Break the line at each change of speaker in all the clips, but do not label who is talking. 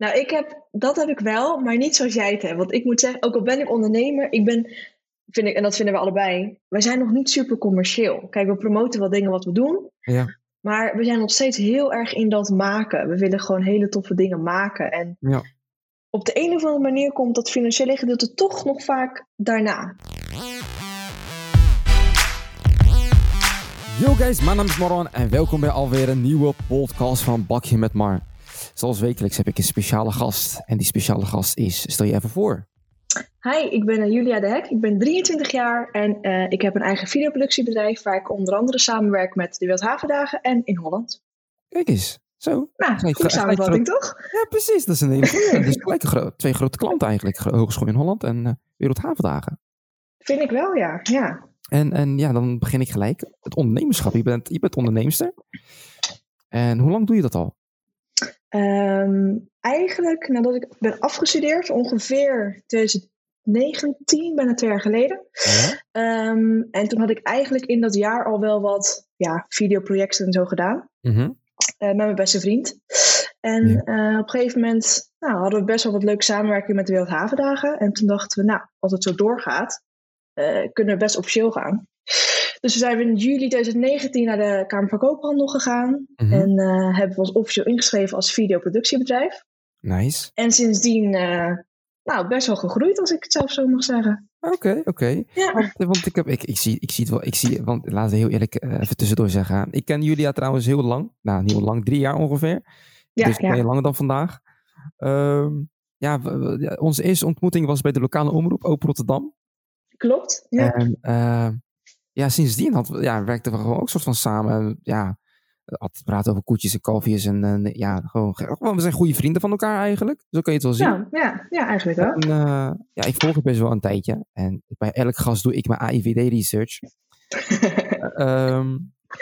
Nou, ik heb, dat heb ik wel, maar niet zoals jij het hebt. Want ik moet zeggen, ook al ben ik ondernemer, ik ben, vind ik, en dat vinden we allebei, wij zijn nog niet super commercieel. Kijk, we promoten wel dingen wat we doen,
Ja.
maar we zijn nog steeds heel erg in dat maken. We willen gewoon hele toffe dingen maken. En
Ja.
op de een of andere manier komt dat financiële gedeelte toch nog vaak daarna.
Yo guys, mijn naam is Maron en welkom bij alweer een nieuwe podcast van Bakje met Mar. Zoals wekelijks heb ik een speciale gast en die speciale gast is, stel je even voor.
Hi, ik ben eh, Julia de Hek. Ik ben 23 jaar en eh, ik heb een eigen videoproductiebedrijf waar ik onder andere samenwerk met de Wildhavendagen en in Holland.
Kijk eens, zo.
Nou, goede
gelijk
samenvatting toch?
Ja, precies, dat is een hele. Dus gelijk gro- twee grote klanten eigenlijk, Hogeschool in Holland en eh Wereldhavendagen.
Vind ik wel, ja. ja.
En, en ja, dan begin ik gelijk. Het ondernemerschap, je bent, je bent onderneemster. En hoe lang doe je dat al?
Ehm, eigenlijk nadat ik ben afgestudeerd, ongeveer 2019, bijna twee jaar geleden.
Ja.
Ehm, en toen had ik eigenlijk in dat jaar al wel wat ja, videoprojecten en zo gedaan.
Mhm.
eh, met mijn beste vriend. En eh, op een gegeven moment nou, hadden we best wel wat leuke samenwerking met de Wereldhavendagen. En toen dachten we, nou, als het zo doorgaat, eh, kunnen we best officieel gaan. Dus we zijn in juli 2019 naar de Kamer van Koophandel gegaan.
Mhm.
En eh, hebben we ons officieel ingeschreven als videoproductiebedrijf.
Nice.
En sindsdien, eh, nou, best wel gegroeid, als ik het zelf zo mag zeggen.
Oké, oké.
Ja,
Want, want ik, heb, ik, ik, zie, ik zie het wel. Ik zie, want laten we heel eerlijk eh, even tussendoor zeggen. Ik ken Julia trouwens heel lang. Nou, niet heel lang, drie jaar ongeveer.
ja,
dus
ja.
langer dan vandaag. Ehm, ja, we- we- ja, onze eerste ontmoeting was bij de lokale omroep Open Rotterdam.
klopt. Ja.
En eh, ja, sindsdien had, ja, werkten we gewoon ook soort van samen. En, Ja, altijd praten over koetjes en kalfjes. En eh, ja, gewoon, we zijn goede vrienden van elkaar eigenlijk. Zo kun je het wel zien.
Ja, ja, ja, eigenlijk wel.
En, eh, ja, ik volg het best wel een tijdje. En bij elk gast doe ik mijn AIVD-research. Ehm,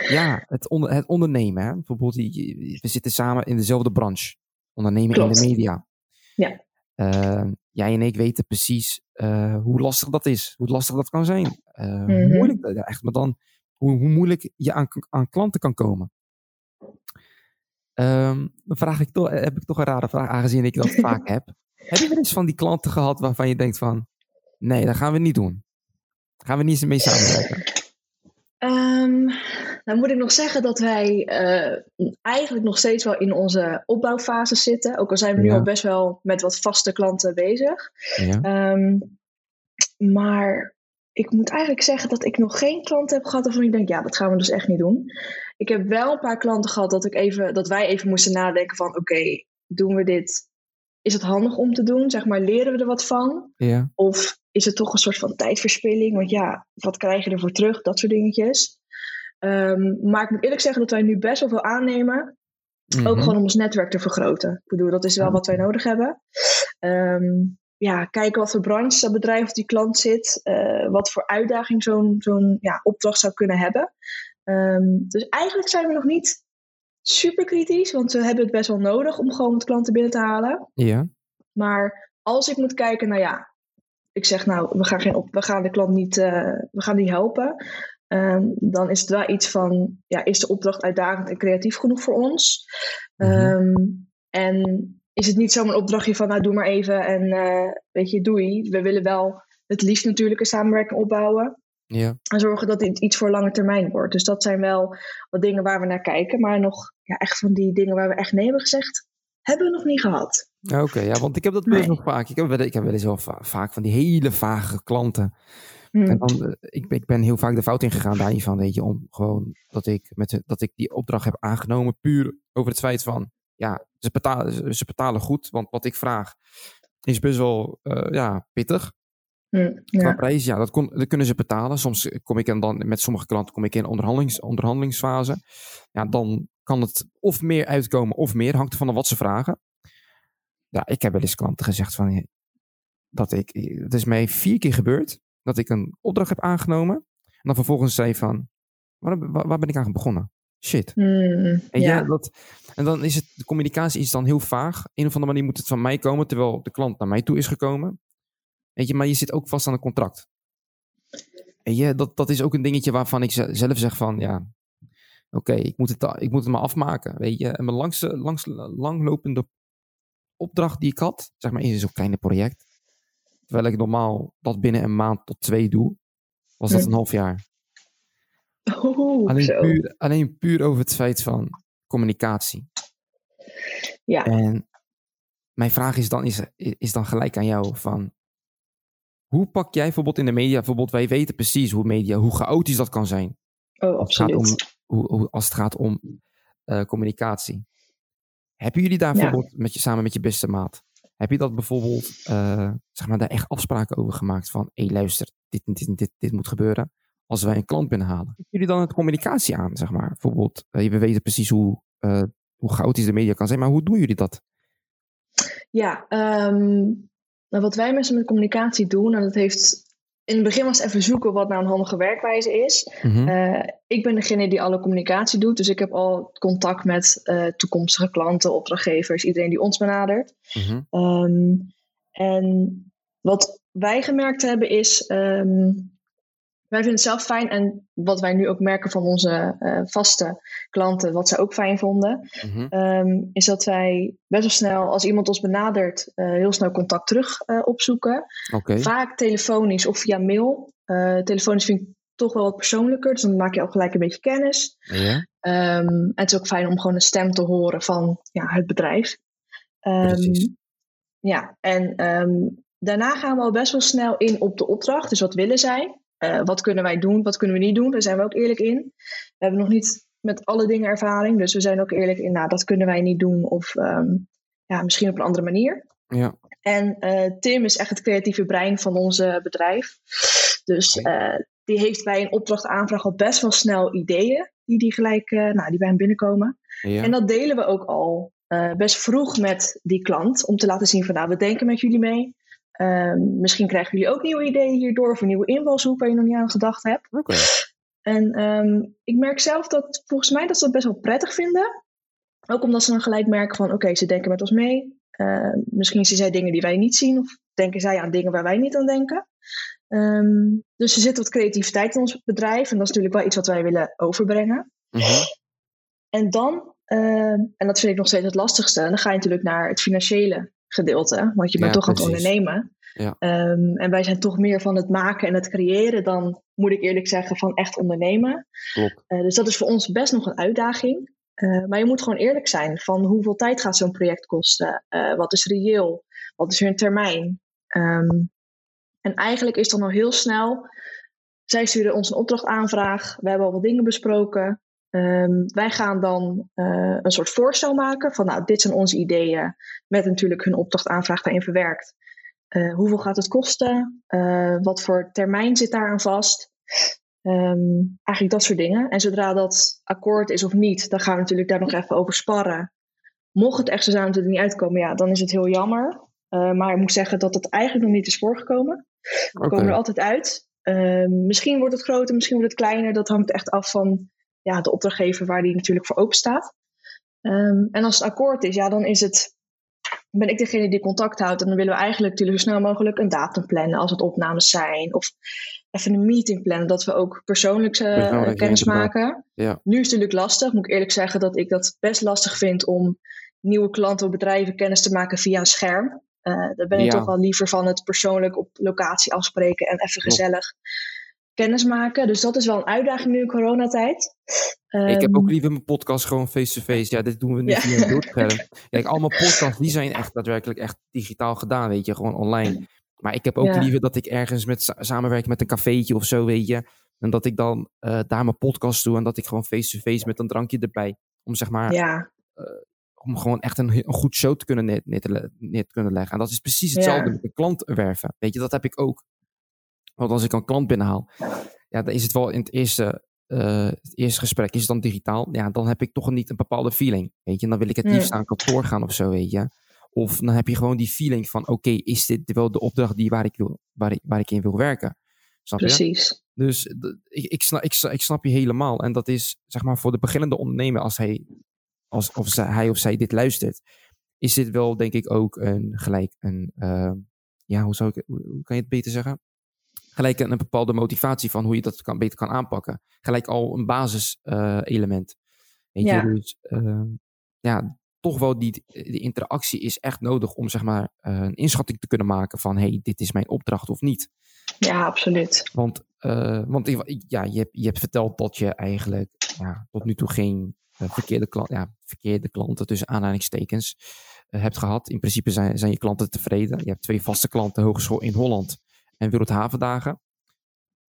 ja, het, onder, het ondernemen. Hè? Bijvoorbeeld, we zitten samen in dezelfde branche. Ondernemen in de media.
Ja.
Ehm, jij en ik weten precies eh, hoe lastig dat is. Hoe lastig dat kan zijn. Eh, Hoe
Mhm.
moeilijk dat echt, maar dan hoe, hoe moeilijk je aan, aan klanten kan komen. Ehm, dan vraag ik toch, heb ik toch een rare vraag, aangezien ik dat vaak heb. Heb je wel eens van die klanten gehad waarvan je denkt van, nee, dat gaan we niet doen. Gaan we niet mee samenwerken.
Ehm, nou moet ik nog zeggen dat wij eh, eigenlijk nog steeds wel in onze opbouwfase zitten. Ook al zijn we nu al best wel met wat vaste klanten bezig.
Ja.
Ehm, maar ik moet eigenlijk zeggen dat ik nog geen klant heb gehad waarvan ik denk, ja, dat gaan we dus echt niet doen. Ik heb wel een paar klanten gehad dat, ik even, dat wij even moesten nadenken van, oké, doen we dit? Is het handig om te doen? Zeg maar, leren we er wat van?
ja.
Of is het toch een soort van tijdverspilling? Want ja, wat krijg je ervoor terug? Dat soort dingetjes. Ehm, maar ik moet eerlijk zeggen dat wij nu best wel veel aannemen. Ook
Mhm.
gewoon om ons netwerk te vergroten. Ik bedoel, dat is wel wat wij nodig hebben. Ehm, ja, kijken wat voor branche dat bedrijf of die klant zit. eh, wat voor uitdaging zo'n zo'n ja, opdracht zou kunnen hebben. Ehm, dus eigenlijk zijn we nog niet super kritisch. Want we hebben het best wel nodig om gewoon wat klanten binnen te halen.
Ja.
Maar als ik moet kijken, nou ja, ik zeg nou, we gaan, geen op, we gaan de klant niet, eh, we gaan die helpen. Ehm, dan is het wel iets van, ja, is de opdracht uitdagend en creatief genoeg voor ons?
Mhm.
Ehm, en is het niet zomaar een opdrachtje van, nou doe maar even en eh, weet je, doei. We willen wel het liefst natuurlijk een samenwerking opbouwen.
Ja.
En zorgen dat dit iets voor lange termijn wordt. Dus dat zijn wel wat dingen waar we naar kijken. Maar nog ja, echt van die dingen waar we echt nee hebben gezegd, hebben we nog niet gehad.
Oké, ja, want ik heb dat best
Nee.
wel vaak. Ik heb, wel- ik heb wel eens wel va- vaak van die hele vage klanten.
Hm.
En dan, eh, ik, ben- ik ben heel vaak de fout ingegaan daarin van, weet je, om gewoon dat ik, met, dat ik die opdracht heb aangenomen puur over het feit van, ja, ze betalen, ze- betalen goed, want wat ik vraag is best wel, eh, ja, pittig.
Hm,
Qua
ja.
prijs, ja, dat, kon, dat kunnen ze betalen. Soms kom ik en dan met sommige klanten kom ik in onderhandelings, onderhandelingsfase. Ja, dan kan het of meer uitkomen of meer, hangt ervan af wat ze vragen. Ja, ik heb wel eens klanten gezegd van, dat ik, het is mij vier keer gebeurd, dat ik een opdracht heb aangenomen. En dan vervolgens zei van, waar, waar ben ik aan begonnen? Shit.
Hm,
En,
ja.
dat, en dan is het, de communicatie is dan heel vaag. Een of andere manier moet het van mij komen, terwijl de klant naar mij toe is gekomen. Weet je, maar je zit ook vast aan een contract. En je, dat, dat is ook een dingetje waarvan ik ze- zelf zeg van, ja, oké, ik, moet het, ik moet het maar afmaken, weet je. En mijn langste, langs, langlopende opdracht die ik had, zeg maar in zo'n kleine project, terwijl ik normaal dat binnen een maand tot twee doe, was dat
Hm.
een half jaar.
Oeh,
Alleen
zo.
puur, alleen puur over het feit van communicatie.
Ja.
En mijn vraag is dan, is, is dan gelijk aan jou van... Hoe pak jij bijvoorbeeld in de media... Bijvoorbeeld, wij weten precies hoe media, hoe chaotisch dat kan zijn.
Oh,
Als het gaat
absoluut.
om, hoe, hoe- als het gaat om eh, communicatie. Hebben jullie daar
Ja.
bijvoorbeeld met je, samen met je beste maat... Heb je dat bijvoorbeeld, eh, zeg maar, daar echt afspraken over gemaakt van... Hé, luister, dit, dit, dit, dit moet gebeuren als wij een klant binnenhalen. Hebben jullie dan het communicatie aan, zeg maar? Bijvoorbeeld, eh, we weten precies hoe, eh, hoe chaotisch de media kan zijn, maar hoe doen jullie dat?
Ja, ehm, nou, wat wij mensen met communicatie doen, en dat heeft in het begin was het even zoeken wat nou een handige werkwijze is.
Mhm.
Eh, ik ben degene die alle communicatie doet, dus ik heb al contact met eh, toekomstige klanten, opdrachtgevers, iedereen die ons benadert.
Mhm.
Ehm, en wat wij gemerkt hebben is, ehm, wij vinden het zelf fijn en wat wij nu ook merken van onze eh, vaste klanten, wat zij ook fijn vonden,
Mhm.
ehm, is dat wij best wel snel, als iemand ons benadert, eh, heel snel contact terug eh, opzoeken. Vaak telefonisch of via mail. Telefonisch vind ik toch wel wat persoonlijker, dus dan maak je al gelijk een beetje kennis. Ehm, en het is ook fijn om gewoon een stem te horen van ja, het bedrijf.
Precies.
ja, en daarna gaan we al best wel snel in op de opdracht. Dus wat willen zij? Eh, wat kunnen wij doen? Wat kunnen we niet doen? Daar zijn we ook eerlijk in. We hebben nog niet met alle dingen ervaring, dus we zijn ook eerlijk in, nou, dat kunnen wij niet doen. Of ehm, ja, misschien op een andere manier.
ja.
En eh, Tim is echt het creatieve brein van ons bedrijf. Dus eh, die heeft bij een opdrachtaanvraag al best wel snel ideeën die, die gelijk nou, die bij hem binnenkomen.
ja.
En dat delen we ook al best vroeg met die klant. Om te laten zien van nou, we denken met jullie mee. Ehm, misschien krijgen jullie ook nieuwe ideeën hierdoor. Of een nieuwe invalshoek waar je nog niet aan gedacht hebt. En ehm, ik merk zelf dat volgens mij dat ze dat best wel prettig vinden. Ook omdat ze dan gelijk merken van oké, ze denken met ons mee. Eh, misschien zien zij dingen die wij niet zien. Of denken zij aan dingen waar wij niet aan denken. Ehm, dus er zit wat creativiteit in ons bedrijf. En dat is natuurlijk wel iets wat wij willen overbrengen.
Mhm.
En dan, ehm, en dat vind ik nog steeds het lastigste, dan ga je natuurlijk naar het financiële gedeelte. Want je bent
Ja,
toch aan het
precies.
ondernemen.
Ja.
Ehm, en wij zijn toch meer van het maken en het creëren dan, moet ik eerlijk zeggen, van echt ondernemen.
Klopt.
Eh, dus dat is voor ons best nog een uitdaging. Eh, maar je moet gewoon eerlijk zijn van hoeveel tijd gaat zo'n project kosten? Eh, wat is reëel? Wat is hun termijn? Ehm, en eigenlijk is dan al heel snel, zij sturen ons een opdrachtaanvraag. We hebben al wat dingen besproken. Ehm, wij gaan dan eh, een soort voorstel maken van nou, dit zijn onze ideeën. Met natuurlijk hun opdrachtaanvraag daarin verwerkt. Eh, hoeveel gaat het kosten? Eh, wat voor termijn zit daar aan vast? Ehm, eigenlijk dat soort dingen. En zodra dat akkoord is of niet, dan gaan we natuurlijk daar nog even over sparren. Mocht het echt zo zijn dat het er niet uitkomen, ja, dan is het heel jammer. Maar ik moet zeggen dat het eigenlijk nog niet is voorgekomen. We komen er altijd uit. Ehm, misschien wordt het groter, misschien wordt het kleiner. Dat hangt echt af van ja, de opdrachtgever waar die natuurlijk voor open staat. Ehm, en als het akkoord is, ja, dan is het, ben ik degene die contact houdt. En dan willen we eigenlijk natuurlijk zo snel mogelijk een datum plannen als het opnames zijn. Of even een meeting plannen, dat we ook persoonlijk eh, kennis maken.
Ja.
Nu is het natuurlijk lastig. Moet ik eerlijk zeggen dat ik dat best lastig vind om nieuwe klanten of bedrijven kennis te maken via een scherm. Eh daar ben ik
Ja.
toch wel liever van het persoonlijk op locatie afspreken en even
Klopt.
Kennis maken. Dus dat is wel een uitdaging nu in coronatijd.
Ik heb
Ehm,
ook liever mijn podcast gewoon face-to-face. Ja, dit doen we niet via een beeldscherm. Kijk, al mijn podcasts, die zijn echt daadwerkelijk echt digitaal gedaan, weet je. Gewoon online. Maar ik heb ook
Ja.
liever dat ik ergens met sa- samenwerk met een cafeetje of zo, weet je. En dat ik dan eh, daar mijn podcast doe en dat ik gewoon face-to-face met een drankje erbij. Om zeg maar,
ja,
om gewoon echt een, een goed show te kunnen neer, neer te, le- neer te kunnen leggen. En dat is precies hetzelfde
Ja.
met een klant werven. Weet je, dat heb ik ook. Want als ik een klant binnenhaal, ja, dan is het wel in het eerste, eh, het eerste gesprek is het dan digitaal. Ja, dan heb ik toch niet een bepaalde feeling. Weet je, en dan wil ik het liefst aan kantoor gaan of zo, weet je. Of dan heb je gewoon die feeling van, oké, is dit wel de opdracht die waar ik, wil, waar ik, waar ik in wil werken? Snap je?
precies.
Dus ik, ik, snap, ik, snap- ik snap je helemaal. En dat is, zeg maar, voor de beginnende ondernemer, als hij, als, of zij, hij of zij dit luistert, is dit wel, denk ik, ook een gelijk een, eh, ja, hoe zou ik, hoe kan je het beter zeggen? Gelijk een, bepaalde motivatie van hoe je dat kan, beter kan aanpakken. Gelijk al een basis eh, element. Weet
Ja.
dus eh, ja, toch wel die, die interactie is echt nodig om zeg maar een inschatting te kunnen maken van hey, dit is mijn opdracht of niet.
Ja, absoluut.
Want, want ja, je, hebt, je hebt verteld dat je eigenlijk ja, tot nu toe geen verkeerde, klant, ja, verkeerde klanten tussen aanhalingstekens hebt gehad. In principe zijn, zijn je klanten tevreden. Je hebt twee vaste klanten, Hogeschool in Holland en Wereldhavendagen.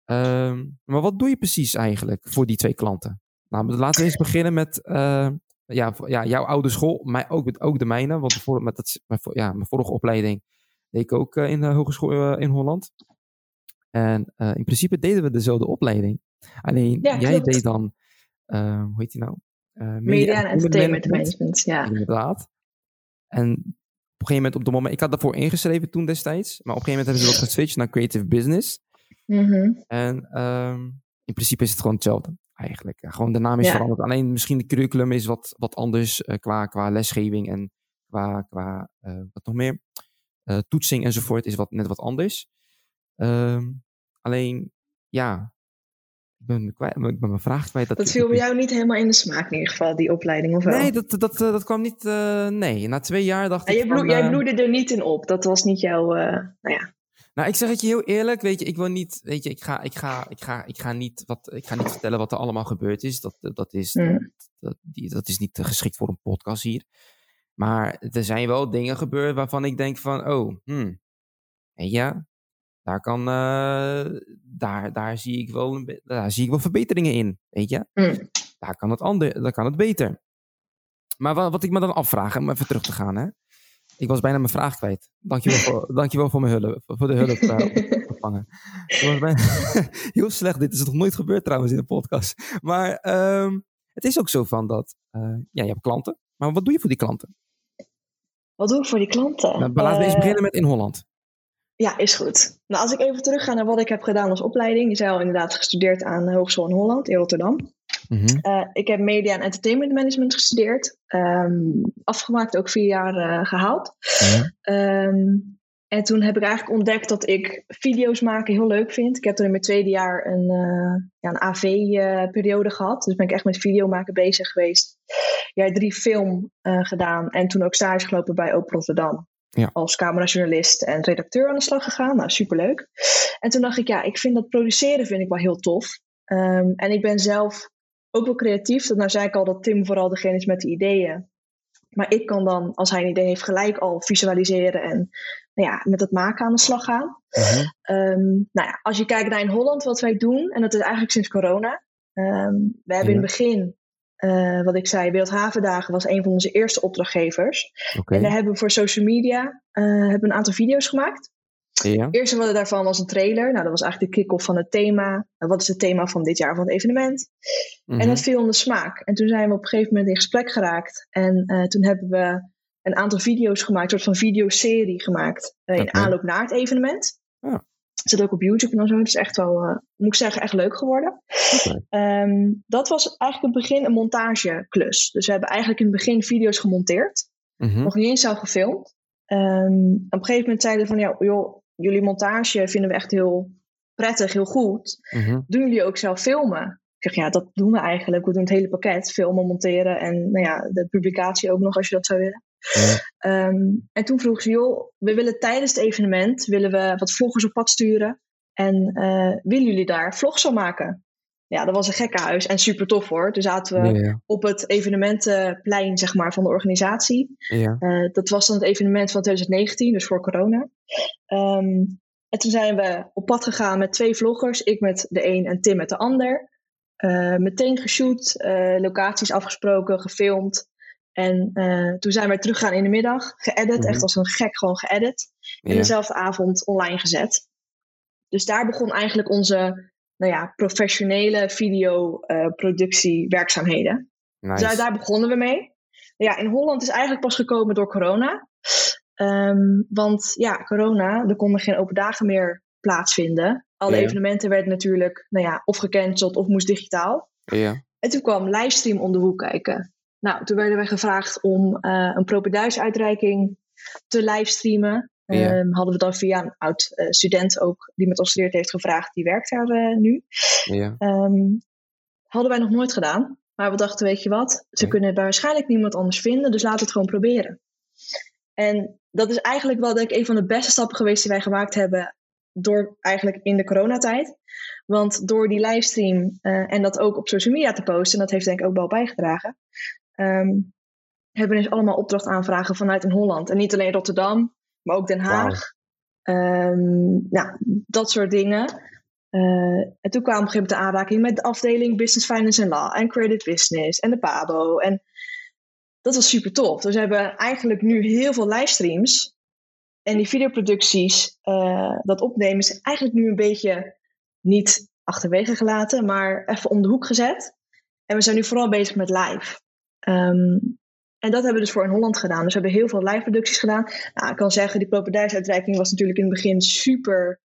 Um, maar wat doe je precies eigenlijk voor die twee klanten? Nou, laten we eens beginnen met uh, ja, ja, jouw oude school, maar ook, ook de mijne. Want voor, met dat, mijn, ja, mijn vorige opleiding deed ik ook uh, in de hogeschool uh, in Holland. En in principe deden we dezelfde opleiding. Alleen ja, jij deed dan, hoe heet die nou?
media, media en entertainment management. Ja.
Inderdaad. En gegeven moment, op de moment, ik had daarvoor ingeschreven toen destijds, maar op een gegeven moment hebben ze wat geswitcht naar creative business.
Mm
En um, in principe is het gewoon hetzelfde eigenlijk. gewoon de naam is veranderd. Alleen misschien de curriculum is wat, wat anders uh, qua, qua lesgeving en qua, qua uh, wat nog meer. Uh, toetsing enzovoort is wat, net wat anders. Um, alleen, ja, ben, kwijt, ik ben mijn vraag kwijt.
Dat, dat viel bij jou niet helemaal in de smaak in ieder geval, die opleiding, of wel?
Nee, dat, dat, dat kwam niet, nee. Na twee jaar dacht
ik
jij,
van, jij bloedde er niet in op, dat was niet jouw, nou ja.
Nou, ik zeg het je heel eerlijk, weet je, ik wil niet, weet je, ik ga, ik ga, ik ga, ik ga, niet, wat, ik ga niet vertellen wat er allemaal gebeurd is. Dat, dat, is, mm. dat, die, dat is niet geschikt voor een podcast hier. Maar er zijn wel dingen gebeurd waarvan ik denk van, oh, hmm, ja, daar kan, uh, daar, daar zie ik wel, daar zie ik wel verbeteringen in, weet je.
Mm.
Daar kan het ander, daar kan het beter. Maar wat, wat ik me dan afvraag, om even terug te gaan, hè. Ik was bijna mijn vraag kwijt. Dankjewel voor, dankjewel voor, mijn hulp, voor de hulp uh, ontvangen. Bijna... Heel slecht, dit is nog nooit gebeurd trouwens in de podcast. Maar um, het is ook zo van dat, uh, ja, je hebt klanten. Maar wat doe je voor die klanten?
Wat doe ik voor die klanten?
Nou, laten we eens beginnen met in Holland.
Ja, is goed. Nou, als ik even terugga naar wat ik heb gedaan als opleiding. Je zei al inderdaad gestudeerd aan de Hogeschool in Holland, in Rotterdam.
Mhm.
Eh, ik heb media en entertainment management gestudeerd. Ehm, afgemaakt, ook vier jaar uh, gehaald. Ehm, en toen heb ik eigenlijk ontdekt dat ik video's maken heel leuk vind. Ik heb toen in mijn tweede jaar een, uh, ja, een AV-periode gehad. Dus ben ik echt met video maken bezig geweest. Ja, drie film gedaan. En toen ook stage gelopen bij Open Rotterdam.
Ja.
Als camerajournalist en redacteur aan de slag gegaan. Nou, superleuk. En toen dacht ik, ja, ik vind dat produceren vind ik wel heel tof. Um, en ik ben zelf ook wel creatief. Dat nou zei ik al dat Tim vooral degene is met de ideeën. Maar ik kan dan, als hij een idee heeft, gelijk al visualiseren en nou ja, met het maken aan de slag gaan.
Uh-huh.
Um, nou ja, als je kijkt naar in Holland wat wij doen, en dat is eigenlijk sinds corona. Um, we hebben in het begin, uh, wat ik zei, Wereldhavendagen was een van onze eerste opdrachtgevers.
Okay.
En daar hebben we voor social media uh, hebben een aantal video's gemaakt.
Ja.
Het eerste wat daarvan was een trailer. Nou, dat was eigenlijk de kick-off van het thema. wat is het thema van dit jaar van het evenement?
Mm-hmm.
En dat viel onder smaak. En toen zijn we op een gegeven moment in gesprek geraakt. En uh, toen hebben we een aantal video's gemaakt, een soort van videoserie gemaakt. In
Okay.
aanloop naar het evenement.
Ja.
Zit ook op YouTube en zo. Het is echt wel, uh, moet ik zeggen, echt leuk geworden.
Okay.
Um, dat was eigenlijk in het begin een montageklus. Dus we hebben eigenlijk in het begin video's gemonteerd.
Mm-hmm.
Nog niet eens zelf gefilmd. Um, op een gegeven moment zeiden we van, ja, joh, jullie montage vinden we echt heel prettig, heel goed.
Mm-hmm.
Doen jullie ook zelf filmen? Ik zeg, ja, dat doen we eigenlijk. We doen het hele pakket. Filmen, monteren en nou ja, de publicatie ook nog als je dat zou willen.
Ja.
Um, en toen vroeg ze, joh, we willen tijdens het evenement willen we wat vloggers op pad sturen. En uh, willen jullie daar vlogs van maken? Ja, dat was een gekkenhuis en super tof hoor. Toen zaten we
ja.
op het evenementenplein zeg maar, van de organisatie.
Ja.
Uh, dat was dan het evenement van 2019, dus voor corona. Um, en toen zijn we op pad gegaan met twee vloggers. Ik met de een en Tim met de ander. Uh, meteen geshoot, uh, locaties afgesproken, gefilmd. En uh, toen zijn wij teruggegaan in de middag, geëdit,
Mhm.
echt als een gek gewoon geëdit. En
Ja.
dezelfde avond online gezet. Dus daar begon eigenlijk onze nou ja, professionele videoproductiewerkzaamheden.
Nice.
Dus daar, daar begonnen we mee. Ja, in Holland is eigenlijk pas gekomen door corona. Um, want ja, corona, er konden geen open dagen meer plaatsvinden. Alle
Ja.
evenementen werden natuurlijk nou ja, of gecanceld of moest digitaal.
Ja.
En toen kwam livestream om de hoek kijken. Nou, toen werden wij gevraagd om uh, een propenduisuitreiking te livestreamen.
Ja.
Um, hadden we dan via een oud uh, student ook, die met ons geleerd heeft gevraagd, die werkt daar uh, nu.
Ja.
Um, hadden wij nog nooit gedaan. Maar we dachten, weet je wat, ze kunnen bij waarschijnlijk niemand anders vinden, dus laten we het gewoon proberen. En dat is eigenlijk wel denk ik een van de beste stappen geweest die wij gemaakt hebben door eigenlijk in de coronatijd. Want door die livestream uh, en dat ook op social media te posten, dat heeft denk ik ook wel bijgedragen, um, hebben dus allemaal opdrachtaanvragen vanuit in Holland. En niet alleen Rotterdam, maar ook Den Haag. Wow. Um, nou, dat soort dingen. Uh, en toen kwam op een gegeven moment de aanraking met de afdeling Business Finance and Law en Credit Business en de PABO. En dat was super tof. Dus we hebben eigenlijk nu heel veel livestreams. En die videoproducties, uh, dat opnemen, is eigenlijk nu een beetje niet achterwege gelaten, maar even om de hoek gezet. En we zijn nu vooral bezig met live. Um, en dat hebben we dus voor in Holland gedaan. Dus we hebben heel veel live producties gedaan. Nou, ik kan zeggen, die properdijsuitreiking was natuurlijk in het begin super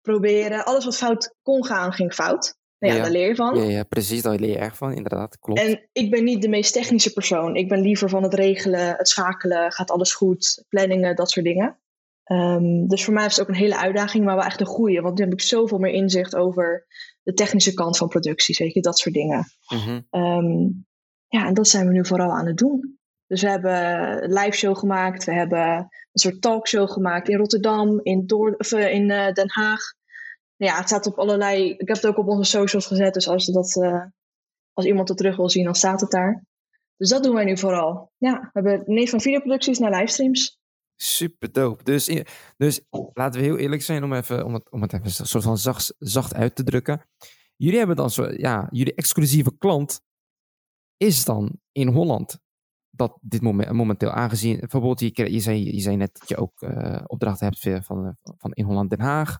proberen. Alles wat fout kon gaan, ging fout. Nou ja, ja, daar leer je van.
Ja, ja, precies, daar leer je erg van, inderdaad. Klopt.
En ik ben niet de meest technische persoon. Ik ben liever van het regelen, het schakelen, gaat alles goed, planningen, dat soort dingen. Um, dus voor mij is het ook een hele uitdaging, maar wel echt een goede. Want nu heb ik zoveel meer inzicht over de technische kant van producties, weet je, dat soort dingen. Mm -hmm. um, ja, en dat zijn we nu vooral aan het doen. Dus we hebben een live show gemaakt, we hebben een soort talkshow gemaakt in Rotterdam, in, uh, in uh, Den Haag. Ja, het staat op allerlei. Ik heb het ook op onze socials gezet, dus als, dat, uh, als iemand het terug wil zien, dan staat het daar. Dus dat doen wij nu vooral. Ja, we hebben ineens van videoproducties naar livestreams.
Super dope. Dus, dus laten we heel eerlijk zijn om, even, om, het, om het even een soort van zacht, zacht uit te drukken. Jullie hebben dan zo, ja, jullie exclusieve klant is dan in Holland dat dit moment, momenteel aangezien, bijvoorbeeld, je, je, zei, je zei net dat je ook uh, opdrachten hebt van, eh, van in Holland Den Haag.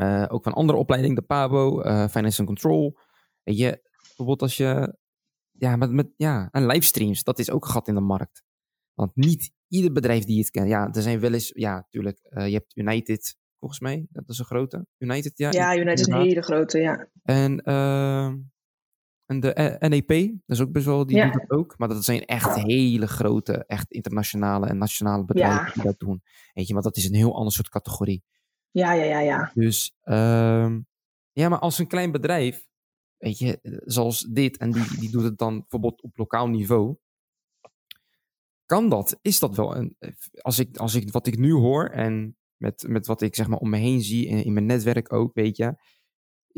Uh, ook van andere opleidingen, de PABO, uh, Finance and Control. En je, bijvoorbeeld als je, ja, met, met, ja, en livestreams, dat is ook een gat in de markt. Want niet ieder bedrijf die het kent, ja, er zijn wel eens, ja, natuurlijk, je hebt United, volgens mij, dat is een grote. United, ja.
Ja, United is een hele grote, ja.
En ehm, en de NEP, dat is ook best wel, die ja. doet dat ook. Maar dat zijn echt hele grote, echt internationale en nationale bedrijven ja. die dat doen. Weet je, maar dat is een heel ander soort categorie.
Ja, ja, ja, ja.
Dus, um, ja, maar als een klein bedrijf, weet je, zoals dit, en die, die doet het dan bijvoorbeeld op lokaal niveau. Kan dat? Is dat wel een, als ik, als ik wat ik nu hoor en met, met wat ik zeg maar om me heen zie en in mijn netwerk ook, weet je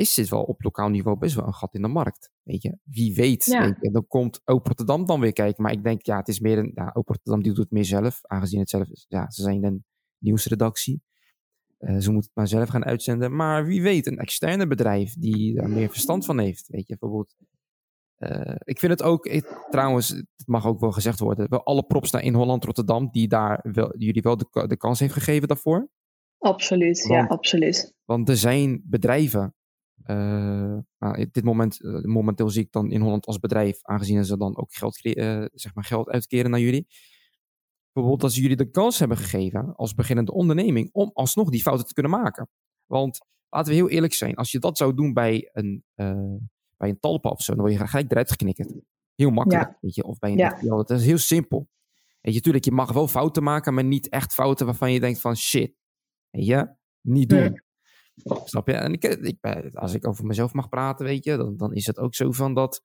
is dit wel op lokaal niveau best wel een gat in de markt. Weet je, wie weet. Ja. weet je, dan komt ook Rotterdam dan weer kijken. Maar ik denk, ja, het is meer een. Ja, Rotterdam die doet het meer zelf. Aangezien het zelf is. Ja, ze zijn een nieuwsredactie. Uh, ze moeten het maar zelf gaan uitzenden. Maar wie weet, een externe bedrijf die daar meer verstand van heeft. Weet je, bijvoorbeeld. Uh, ik vind het ook, ik, trouwens, het mag ook wel gezegd worden, wel alle props naar in Holland, Rotterdam, die daar wel, jullie wel de, de kans heeft gegeven daarvoor.
Absoluut, want, ja, absoluut.
Want er zijn bedrijven nou, dit moment, uh, momenteel zie ik dan in Holland als bedrijf, aangezien ze dan ook geld, uh, zeg maar geld uitkeren naar jullie. Bijvoorbeeld dat ze jullie de kans hebben gegeven als beginnende onderneming om alsnog die fouten te kunnen maken. Want laten we heel eerlijk zijn, als je dat zou doen bij een, bij een talpa of zo, dan word je gelijk eruit geknikkerd. Heel makkelijk, ja. weet je. Of bij een ja. dat is heel simpel. Weet je, tuurlijk, je mag wel fouten maken, maar niet echt fouten waarvan je denkt van shit. Weet je, niet doen. Nee. Snap je? En ik, ik, als ik over mezelf mag praten, weet je, dan, dan is het ook zo van dat.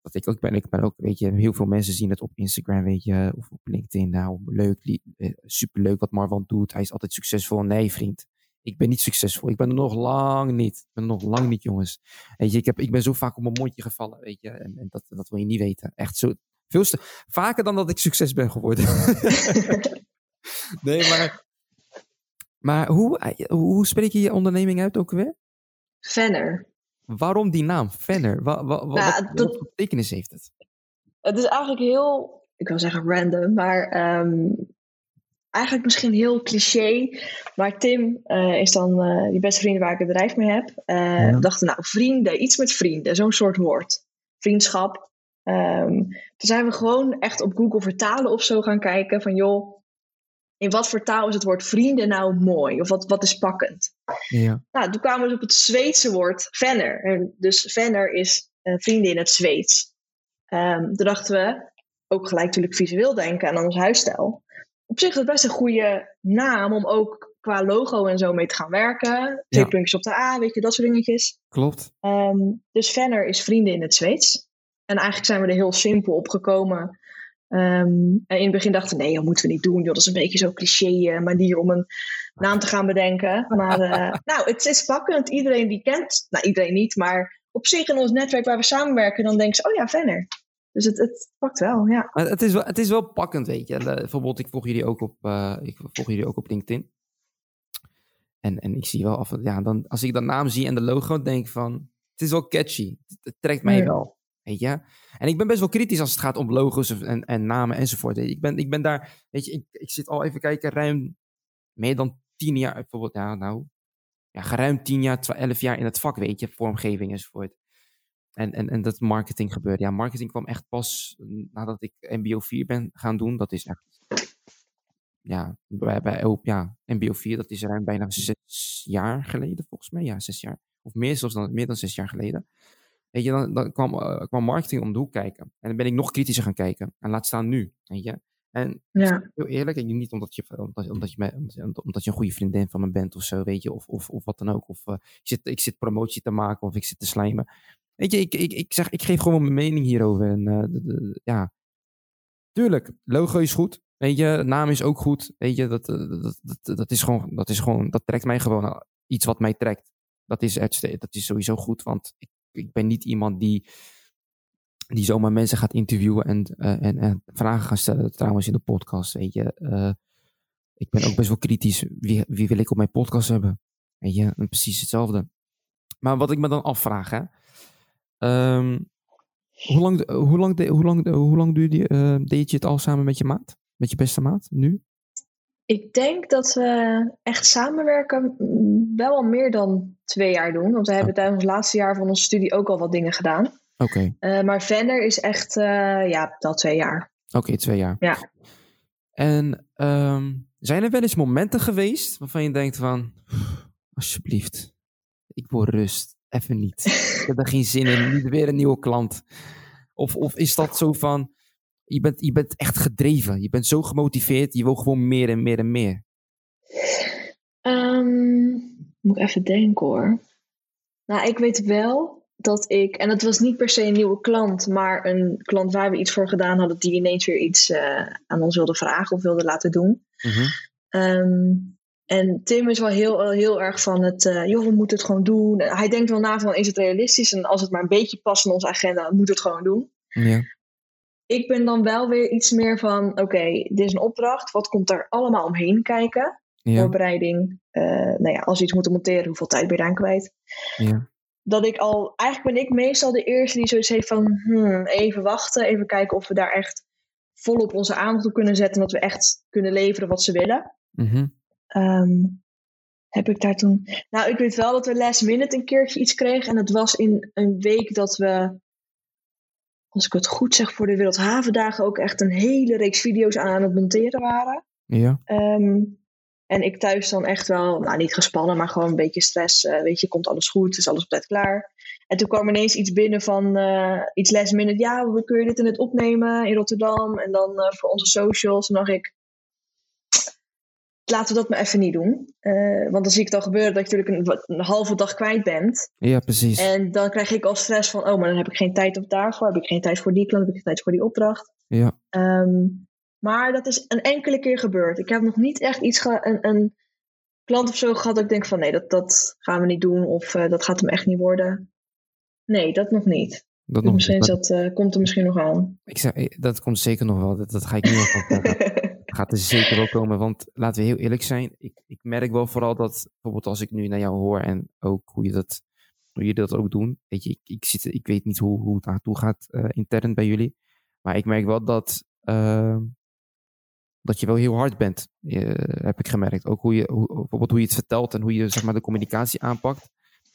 Dat ik ook ben, ik ben ook, weet je, heel veel mensen zien het op Instagram, weet je, of op LinkedIn. Nou, leuk, eh, superleuk wat Marwan doet. Hij is altijd succesvol. Nee, vriend. Ik ben niet succesvol. Ik ben er nog lang niet. Ik ben er nog lang niet, jongens. Weet je, ik, heb, ik ben zo vaak op mijn mondje gevallen, weet je. En, en dat, dat wil je niet weten. Echt zo. Veel vaker dan dat ik succes ben geworden. nee, maar maar hoe, eh, hoe spreek je je onderneming uit ook weer?
Venner.
Waarom die naam, Venner? Wat, wat, nou, wat, wat voor betekenis heeft het?
Het is eigenlijk heel, ik wil zeggen random, maar um, eigenlijk misschien heel cliché. Maar Tim uh, is dan uh, die beste vrienden waar ik het bedrijf mee heb. Uh, ja. dachten, nou, vrienden, iets met vrienden, zo'n soort woord. Vriendschap. Um, toen zijn we gewoon echt op Google vertalen of zo gaan kijken van, joh, in wat voor taal is het woord vrienden nou mooi? Of wat, wat is pakkend? Ja. Nou, toen kwamen we op het Zweedse woord venner. En dus venner is uh, vrienden in het Zweeds. Um, toen dachten we, ook gelijk natuurlijk visueel denken aan ons huisstijl. Op zich is het best een goede naam om ook qua logo en zo mee te gaan werken. Twee ja. puntjes op de A, weet je, dat soort dingetjes.
Klopt.
Um, dus venner is vrienden in het Zweeds. En eigenlijk zijn we er heel simpel op gekomen. Ehm, en in het begin dachten we, nee, dat moeten we niet doen. Joh, dat is een beetje zo'n cliché uh, manier om een naam te gaan bedenken. Maar uh, nou, het is pakkend. Iedereen die kent, nou iedereen niet, maar op zich in ons netwerk waar we samenwerken, dan denken ze, oh ja, Venner. Dus het, het pakt wel, ja.
Maar het is wel, het is wel pakkend, weet je. Bijvoorbeeld, ik volg jullie ook op, uh, ik volg jullie ook op LinkedIn. En, en ik zie wel af, ja, dan, als ik dat naam zie en de logo, denk ik van, het is wel catchy. Het, het trekt mij ja. wel, weet je. En ik ben best wel kritisch als het gaat om logo's en, en namen enzovoort. Ik ben, ik ben daar, weet je, ik, ik zit al even kijken, ruim meer dan tien jaar, bijvoorbeeld, ja, nou, ja, geruim tien jaar, elf jaar in het vak, weet je, vormgeving enzovoort. En, en, en dat marketing gebeurde. Ja, marketing kwam echt pas nadat ik MBO 4 ben gaan doen. Dat is echt, ja, bij, bij ja, MBO 4, dat is ruim bijna zes jaar geleden, volgens mij. Ja, zes jaar. Of meer, zelfs dan, meer dan zes jaar geleden. Weet je, dan, dan kwam, uh, kwam marketing om de hoek kijken. En dan ben ik nog kritischer gaan kijken. En laat staan nu, weet je. En
ja.
heel eerlijk, en niet omdat je, omdat, omdat, je, omdat, omdat je een goede vriendin van me bent of zo, weet je, of, of, of wat dan ook. Of uh, ik, zit, ik zit promotie te maken of ik zit te slijmen. Weet je, ik, ik, ik, zeg, ik geef gewoon mijn mening hierover. En uh, de, de, ja, tuurlijk, logo is goed. Weet je, naam is ook goed. Weet je, dat, dat, dat, dat, is gewoon, dat is gewoon, dat trekt mij gewoon iets wat mij trekt. Dat is, dat is sowieso goed, want ik, ik ben niet iemand die die zomaar mensen gaat interviewen en, uh, en, en, vragen gaan stellen, trouwens in de podcast, weet je. Uh, ik ben ook best wel kritisch, wie, wie wil ik op mijn podcast hebben? Weet je, en precies hetzelfde. Maar wat ik me dan afvraag, hè. Um, hoe lang, hoe lang, hoe lang, hoe lang duurde, uh, deed je het al samen met je maat? Met je beste maat, nu?
Ik denk dat we echt samenwerken wel al meer dan twee jaar doen. Want we hebben tijdens het laatste jaar van onze studie ook al wat dingen gedaan.
Oké.
Okay. Uh, maar Venner is echt, uh, ja, al twee jaar.
Oké, okay, twee jaar.
Ja.
En um, zijn er wel eens momenten geweest waarvan je denkt van, alsjeblieft, ik wil rust, even niet. ik heb er geen zin in, niet weer een nieuwe klant. Of, of is dat zo van, je bent, je bent echt gedreven, je bent zo gemotiveerd, je wil gewoon meer en meer en meer?
Um, moet ik even denken hoor. Nou, ik weet wel dat ik, en het was niet per se een nieuwe klant, maar een klant waar we iets voor gedaan hadden, die ineens weer iets uh, aan ons wilde vragen of wilde laten doen.
Mm -hmm.
um, en Tim is wel heel, heel erg van het, uh, joh, we moeten het gewoon doen. Hij denkt wel na van, is het realistisch? En als het maar een beetje past in onze agenda, moet het gewoon doen.
Ja.
Ik ben dan wel weer iets meer van, oké, okay, dit is een opdracht. Wat komt daar allemaal omheen kijken?
Ja.
Voorbereiding. Uh, nou ja, als we iets moeten monteren, hoeveel tijd ben je eraan kwijt?
Ja
dat ik al, eigenlijk ben ik meestal de eerste die zoiets heeft van hmm, even wachten, even kijken of we daar echt volop onze aandacht op kunnen zetten en dat we echt kunnen leveren wat ze willen.
Mm -hmm.
um, heb ik daar toen. Nou, ik weet wel dat we last minute een keertje iets kregen en het was in een week dat we, als ik het goed zeg, voor de Wereldhavendagen ook echt een hele reeks video's aan het monteren waren.
Ja.
Um, en ik thuis dan echt wel, nou niet gespannen, maar gewoon een beetje stress. Uh, weet je, komt alles goed, is alles op tijd klaar. En toen kwam ineens iets binnen van uh, iets last minute. Ja, we kun je dit in het opnemen in Rotterdam? En dan uh, voor onze socials. En dacht ik, laten we dat maar even niet doen. want dan zie ik het al gebeuren dat je natuurlijk een, een, halve dag kwijt bent.
Ja, precies.
En dan krijg ik al stress van, oh, maar dan heb ik geen tijd op daarvoor. Heb ik geen tijd voor die klant, heb ik geen tijd voor die opdracht.
Ja.
Um, maar dat is een enkele keer gebeurd. Ik heb nog niet echt iets een, een klant of zo gehad dat ik denk van nee, dat, dat gaan we niet doen of uh, dat gaat hem echt niet worden. Nee, dat nog niet.
Dat
nog misschien niet. dat uh, komt er misschien nog aan.
Ik zeg, dat komt zeker nog wel. Dat, dat ga ik niet nog zeggen. Gaat er zeker wel komen, want laten we heel eerlijk zijn. Ik, ik merk wel vooral dat, bijvoorbeeld als ik nu naar jou hoor en ook hoe je dat, hoe je dat ook doen. Weet je, ik, ik, zit, ik weet niet hoe, hoe het naartoe gaat uh, intern bij jullie. Maar ik merk wel dat uh, dat je wel heel hard bent, uh, heb ik gemerkt. Ook hoe je, hoe, bijvoorbeeld hoe je het vertelt en hoe je zeg maar, de communicatie aanpakt.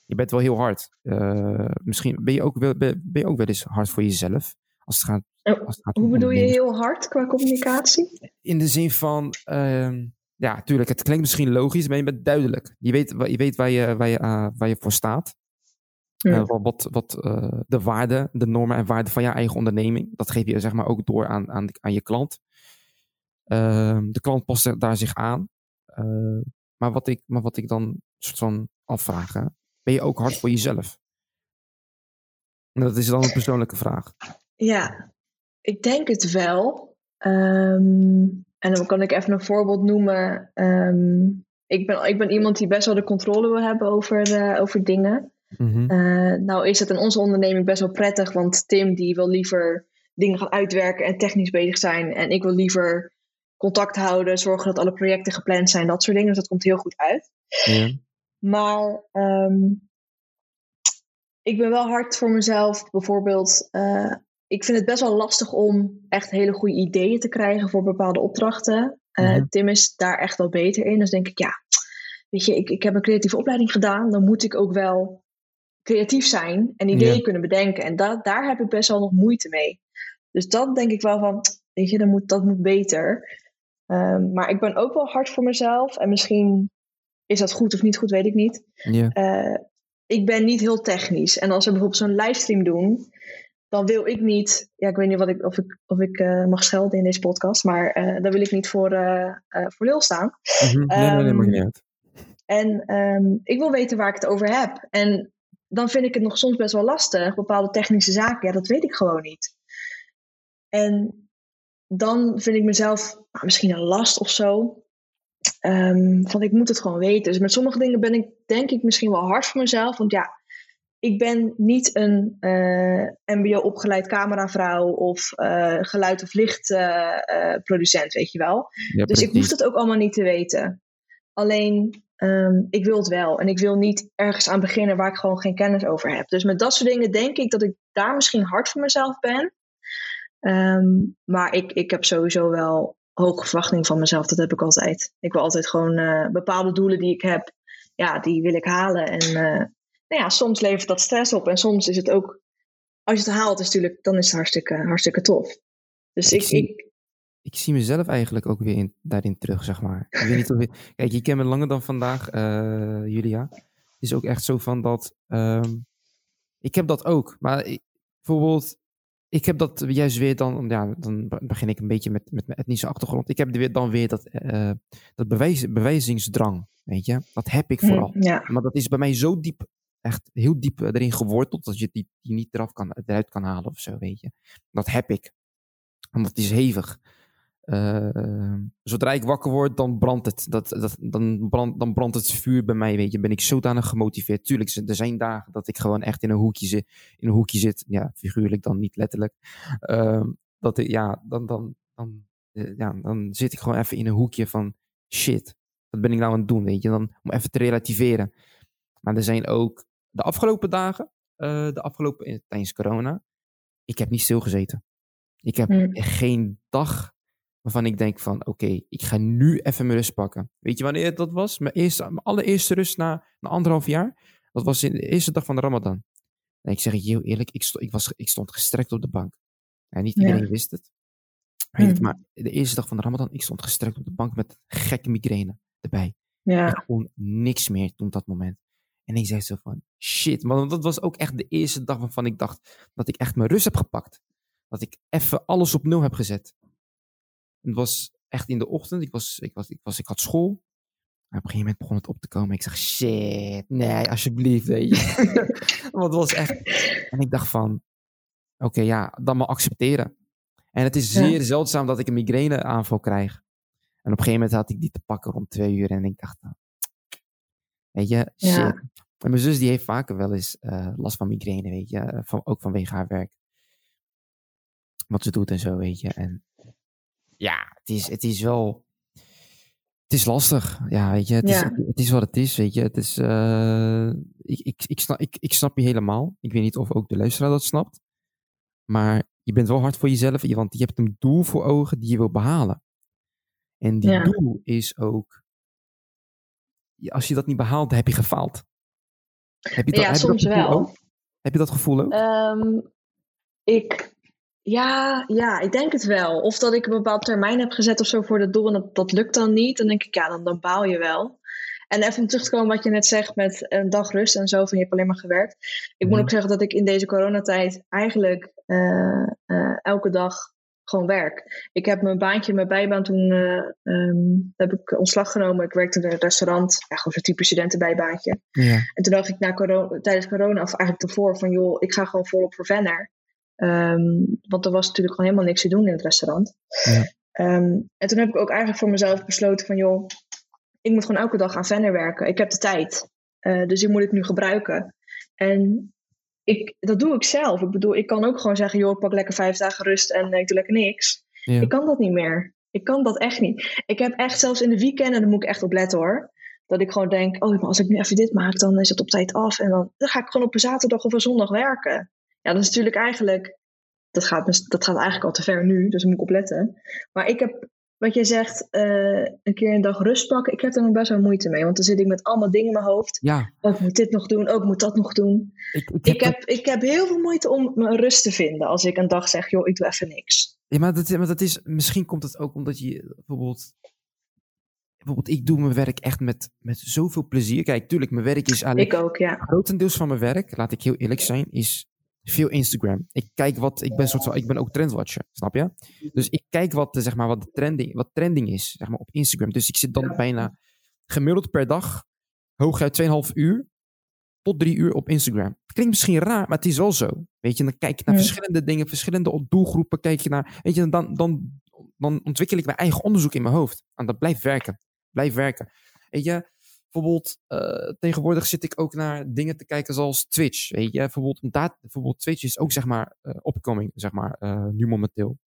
Je bent wel heel hard. Uh, misschien ben je, ook wel, ben, ben je ook wel eens hard voor jezelf. Als het gaat
hoe bedoel je heel hard qua communicatie?
In de zin van, uh, ja, tuurlijk, het klinkt misschien logisch, maar je bent duidelijk. Je weet, je weet waar, je, waar, je, uh, waar je voor staat. Ja. wat wat de waarden, de normen en waarden van je eigen onderneming, dat geef je zeg maar ook door aan, aan, aan je klant. Uh, de klant past daar zich aan. Uh, maar, wat ik, maar wat ik dan soort van afvraag, hè? ben je ook hard voor jezelf? En dat is dan een persoonlijke vraag.
Ja, ik denk het wel. Ehm, en dan kan ik even een voorbeeld noemen. Ehm, ik, ben, ik ben iemand die best wel de controle wil hebben over, uh, over dingen. Mm nou is het in onze onderneming best wel prettig, want Tim die wil liever dingen gaan uitwerken en technisch bezig zijn. En ik wil liever contact houden, zorgen dat alle projecten gepland zijn, dat soort dingen. Dus dat komt heel goed uit. Ja. Maar um, ik ben wel hard voor mezelf. Bijvoorbeeld, uh, ik vind het best wel lastig om echt hele goede ideeën te krijgen voor bepaalde opdrachten. Uh, Tim is daar echt wel beter in. Dus denk ik, ja, weet je, ik, ik heb een creatieve opleiding gedaan. Dan moet ik ook wel creatief zijn en ideeën kunnen bedenken. En dat, daar heb ik best wel nog moeite mee. Dus dat denk ik wel van, weet je, dat moet, dat moet beter. Um, maar ik ben ook wel hard voor mezelf. En misschien is dat goed of niet goed, weet ik niet. Ja. Uh, ik ben niet heel technisch. En als we bijvoorbeeld zo'n livestream doen, dan wil ik niet. Ja, ik weet niet wat ik, of ik, of ik uh, mag schelden in deze podcast, maar uh, dan wil ik niet voor, uh, voor lul staan.
Mm -hmm. Nee, um, nee, nee, niet uit.
En um, ik wil weten waar ik het over heb. En dan vind ik het nog soms best wel lastig. Bepaalde technische zaken, ja, dat weet ik gewoon niet. En dan vind ik mezelf nou, misschien een last of zo. Um, van ik moet het gewoon weten. Dus met sommige dingen ben ik denk ik misschien wel hard voor mezelf. Want ja, ik ben niet een uh, MBO-opgeleid cameravrouw of uh, geluid- of lichtproducent, uh, weet je wel. Ja, dus ik hoef het ook allemaal niet te weten. Alleen, um, ik wil het wel. En ik wil niet ergens aan beginnen waar ik gewoon geen kennis over heb. Dus met dat soort dingen denk ik dat ik daar misschien hard voor mezelf ben. Um, maar ik, ik heb sowieso wel hoge verwachting van mezelf. Dat heb ik altijd. Ik wil altijd gewoon bepaalde doelen die ik heb, ja, die wil ik halen. En nou ja, soms levert dat stress op. En soms is het ook, als je het haalt, is natuurlijk, dan is het hartstikke, hartstikke tof. Dus ik, ik, zie, ik,
ik zie mezelf eigenlijk ook weer in, daarin terug, zeg maar. Ik weet niet of kijk, je kent me langer dan vandaag, uh, Julia. Het is ook echt zo van dat. Um, ik heb dat ook. Maar ik, bijvoorbeeld, ik heb dat juist weer dan, ja, dan begin ik een beetje met, met mijn etnische achtergrond. Ik heb weer, dan weer dat, uh, dat bewijs, bewijzingsdrang, weet je. Dat heb ik mm, vooral. Mm, ja. Maar dat is bij mij zo diep, echt heel diep erin geworteld, dat je die, die niet eraf kan, eruit kan halen of zo, weet je. Dat heb ik. Want dat is hevig. Uh, zodra ik wakker word, dan brandt het. Dat, dat, dan, brand, dan brandt het vuur bij mij, weet je. Ben ik zodanig gemotiveerd. Tuurlijk, er zijn dagen dat ik gewoon echt in een hoekje zit. In een hoekje zit. Ja, figuurlijk dan, niet letterlijk. Uh, dat ik, ja, dan, dan, dan, uh, ja, dan zit ik gewoon even in een hoekje van shit. Wat ben ik nou aan het doen, weet je. Dan, om even te relativeren. Maar er zijn ook de afgelopen dagen, uh, de afgelopen, tijdens corona, ik heb niet stilgezeten. Ik heb hmm. geen dag waarvan ik denk van, oké, ik ga nu even mijn rust pakken. Weet je wanneer dat was? Mijn, eerste, mijn allereerste rust na, na anderhalf jaar. Dat was in de eerste dag van de Ramadan. En ik zeg je heel eerlijk, ik, stond, ik, was, ik stond gestrekt op de bank. En niet iedereen wist het. Weet het, hmm. maar de eerste dag van de Ramadan, ik stond gestrekt op de bank met gekke migraine erbij. Ja. Ik kon niks meer toen dat moment. En ik zei zo van, shit. Maar dat was ook echt de eerste dag waarvan ik dacht dat ik echt mijn rust heb gepakt. Dat ik even alles op nul heb gezet. Het was echt in de ochtend. Ik, was, ik, was, ik, was, ik had school. Maar op een gegeven moment begon het op te komen. Ik zeg, shit, nee, alsjeblieft, weet je. Want het was echt... En ik dacht van, oké, ja, dan maar accepteren. En het is zeer zeldzaam dat ik een migraine aanval krijg. En op een gegeven moment had ik die te pakken rond twee uur. En ik dacht, nou, weet je, shit. Ja. En mijn zus die heeft vaker wel eens uh, last van migraine, weet je. Van, ook vanwege haar werk. Wat ze doet en zo, weet je. En ja, het is, het is wel. Het is lastig. Ja, weet je, het, Is, het is wat het is, weet je. Het is, uh, ik, ik, ik, snap, ik, ik snap je helemaal. Ik weet niet of ook de luisteraar dat snapt. Maar je bent wel hard voor jezelf, want je hebt een doel voor ogen die je wil behalen. En die ja. doel is ook, als je dat niet behaalt, dan heb je gefaald.
Heb je dat, ja, heb soms
je dat
wel.
Ook? Heb je dat gevoel ook?
Um, ik ja, ja, ik denk het wel. Of dat ik een bepaald termijn heb gezet of zo voor dat doel en dat, dat lukt dan niet. Dan denk ik, ja, dan, dan baal je wel. En even om terug te komen wat je net zegt met een dag rust en zo, van je hebt alleen maar gewerkt. Ik moet mhm. ook zeggen dat ik in deze coronatijd eigenlijk uh, uh, elke dag gewoon werk. Ik heb mijn baantje, mijn bijbaan toen uh, um, heb ik ontslag genomen. Ik werkte in een restaurant, ja, gewoon zo'n type studentenbijbaantje. Ja. En toen dacht ik na corona, tijdens corona, of eigenlijk ervoor, van joh, ik ga gewoon volop voor Venner. Ehm, want er was natuurlijk gewoon helemaal niks te doen in het restaurant. Ja. Ehm, en toen heb ik ook eigenlijk voor mezelf besloten van joh, ik moet gewoon elke dag aan verder werken. Ik heb de tijd. Uh, dus die moet ik nu gebruiken. En ik, dat doe ik zelf. Ik bedoel, ik kan ook gewoon zeggen, joh, ik pak lekker vijf dagen rust en ik doe lekker niks. Ik kan dat niet meer. Ik kan dat echt niet. Ik heb echt zelfs in de weekenden, daar moet ik echt op letten hoor. Dat ik gewoon denk, oh, maar als ik nu even dit maak, dan is het op tijd af. En dan, dan ga ik gewoon op een zaterdag of een zondag werken. Ja, dat is natuurlijk eigenlijk, dat gaat, dat gaat eigenlijk al te ver nu, dus daar moet ik op letten. Maar ik heb, wat jij zegt, uh, een keer een dag rust pakken, ik heb er nog best wel moeite mee. Want dan zit ik met allemaal dingen in mijn hoofd.
Ja.
Ook moet dit nog doen, ook moet dat nog doen. Ik, ik, heb, ik heb, ik heb heel veel moeite om mijn rust te vinden als ik een dag zeg, joh, ik doe even niks.
Ja, maar dat, maar dat is, misschien komt het ook omdat je bijvoorbeeld bijvoorbeeld, ik doe mijn werk echt met, met zoveel plezier. Kijk, tuurlijk, mijn werk is
eigenlijk... Ik ook, ja.
Grotendeels van mijn werk, laat ik heel eerlijk zijn, is veel Instagram. Ik kijk wat, ik ben, soort van, ik ben ook trendwatcher, snap je? Dus ik kijk wat, zeg maar, wat, de trending, wat trending is, zeg maar, op Instagram. Dus ik zit dan bijna gemiddeld per dag, hooguit 2,5 uur tot 3 uur op Instagram. Klinkt misschien raar, maar het is wel zo. Weet je, dan kijk je naar verschillende dingen, verschillende doelgroepen, kijk je naar, weet je, dan, dan, dan ontwikkel ik mijn eigen onderzoek in mijn hoofd. En dat blijft werken blijf werken. Weet je, bijvoorbeeld uh, tegenwoordig zit ik ook naar dingen te kijken zoals Twitch. Weet je, bijvoorbeeld, dat, bijvoorbeeld Twitch is ook zeg maar uh, opkoming, zeg maar, uh, nu momenteel.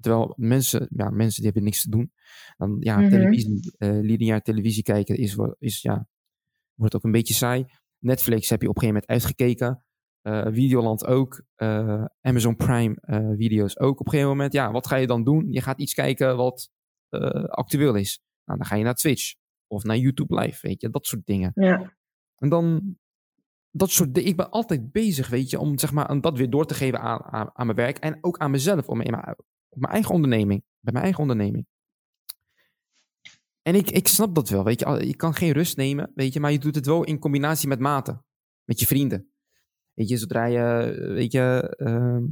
Terwijl mensen, ja, mensen die hebben niks te doen. Dan ja, mm -hmm. televisie, lineair televisie kijken is, is ja, wordt ook een beetje saai. Netflix heb je op een gegeven moment uitgekeken. Videoland ook. Amazon Prime video's ook op een gegeven moment. Ja, wat ga je dan doen? Je gaat iets kijken wat actueel is. Nou, dan ga je naar Twitch of naar YouTube Live, weet je, dat soort dingen.
Ja.
En dan, dat soort dingen. Ik ben altijd bezig, weet je, om zeg maar dat weer door te geven aan, aan, aan mijn werk en ook aan mezelf, om, mijn, op mijn eigen onderneming, bij mijn eigen onderneming. En ik, ik snap dat wel, weet je, je kan geen rust nemen, weet je, maar je doet het wel in combinatie met maten, met je vrienden. Weet je, zodra je, weet je, uh,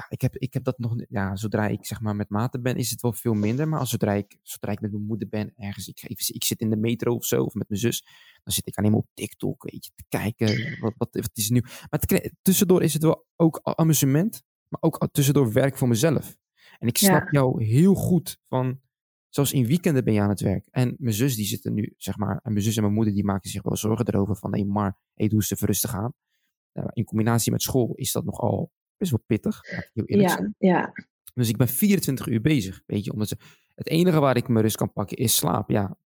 ja, ik heb, ik heb dat nog. Ja, zodra ik zeg maar met maten ben, is het wel veel minder. Maar als zodra ik, zodra ik met mijn moeder ben, ergens, ik, ik, ik zit in de metro of zo, of met mijn zus, dan zit ik alleen maar op TikTok, weet je, te kijken. Wat, wat, wat is nieuw? Maar tussendoor is het wel ook amusement, maar ook tussendoor werk voor mezelf. En ik snap jou heel goed van. Zoals in weekenden ben je aan het werk. En mijn zus, die zitten nu, zeg maar. En mijn zus en mijn moeder, die maken zich wel zorgen erover. Van, hé, hey, maar, hey, doe eens even rustig aan. in combinatie met school is dat nogal best wel pittig. Heel
ja, ja.
Dus ik ben 24 uur bezig, weet je. Omdat ze, het enige waar ik mijn rust kan pakken is slaap. Ja,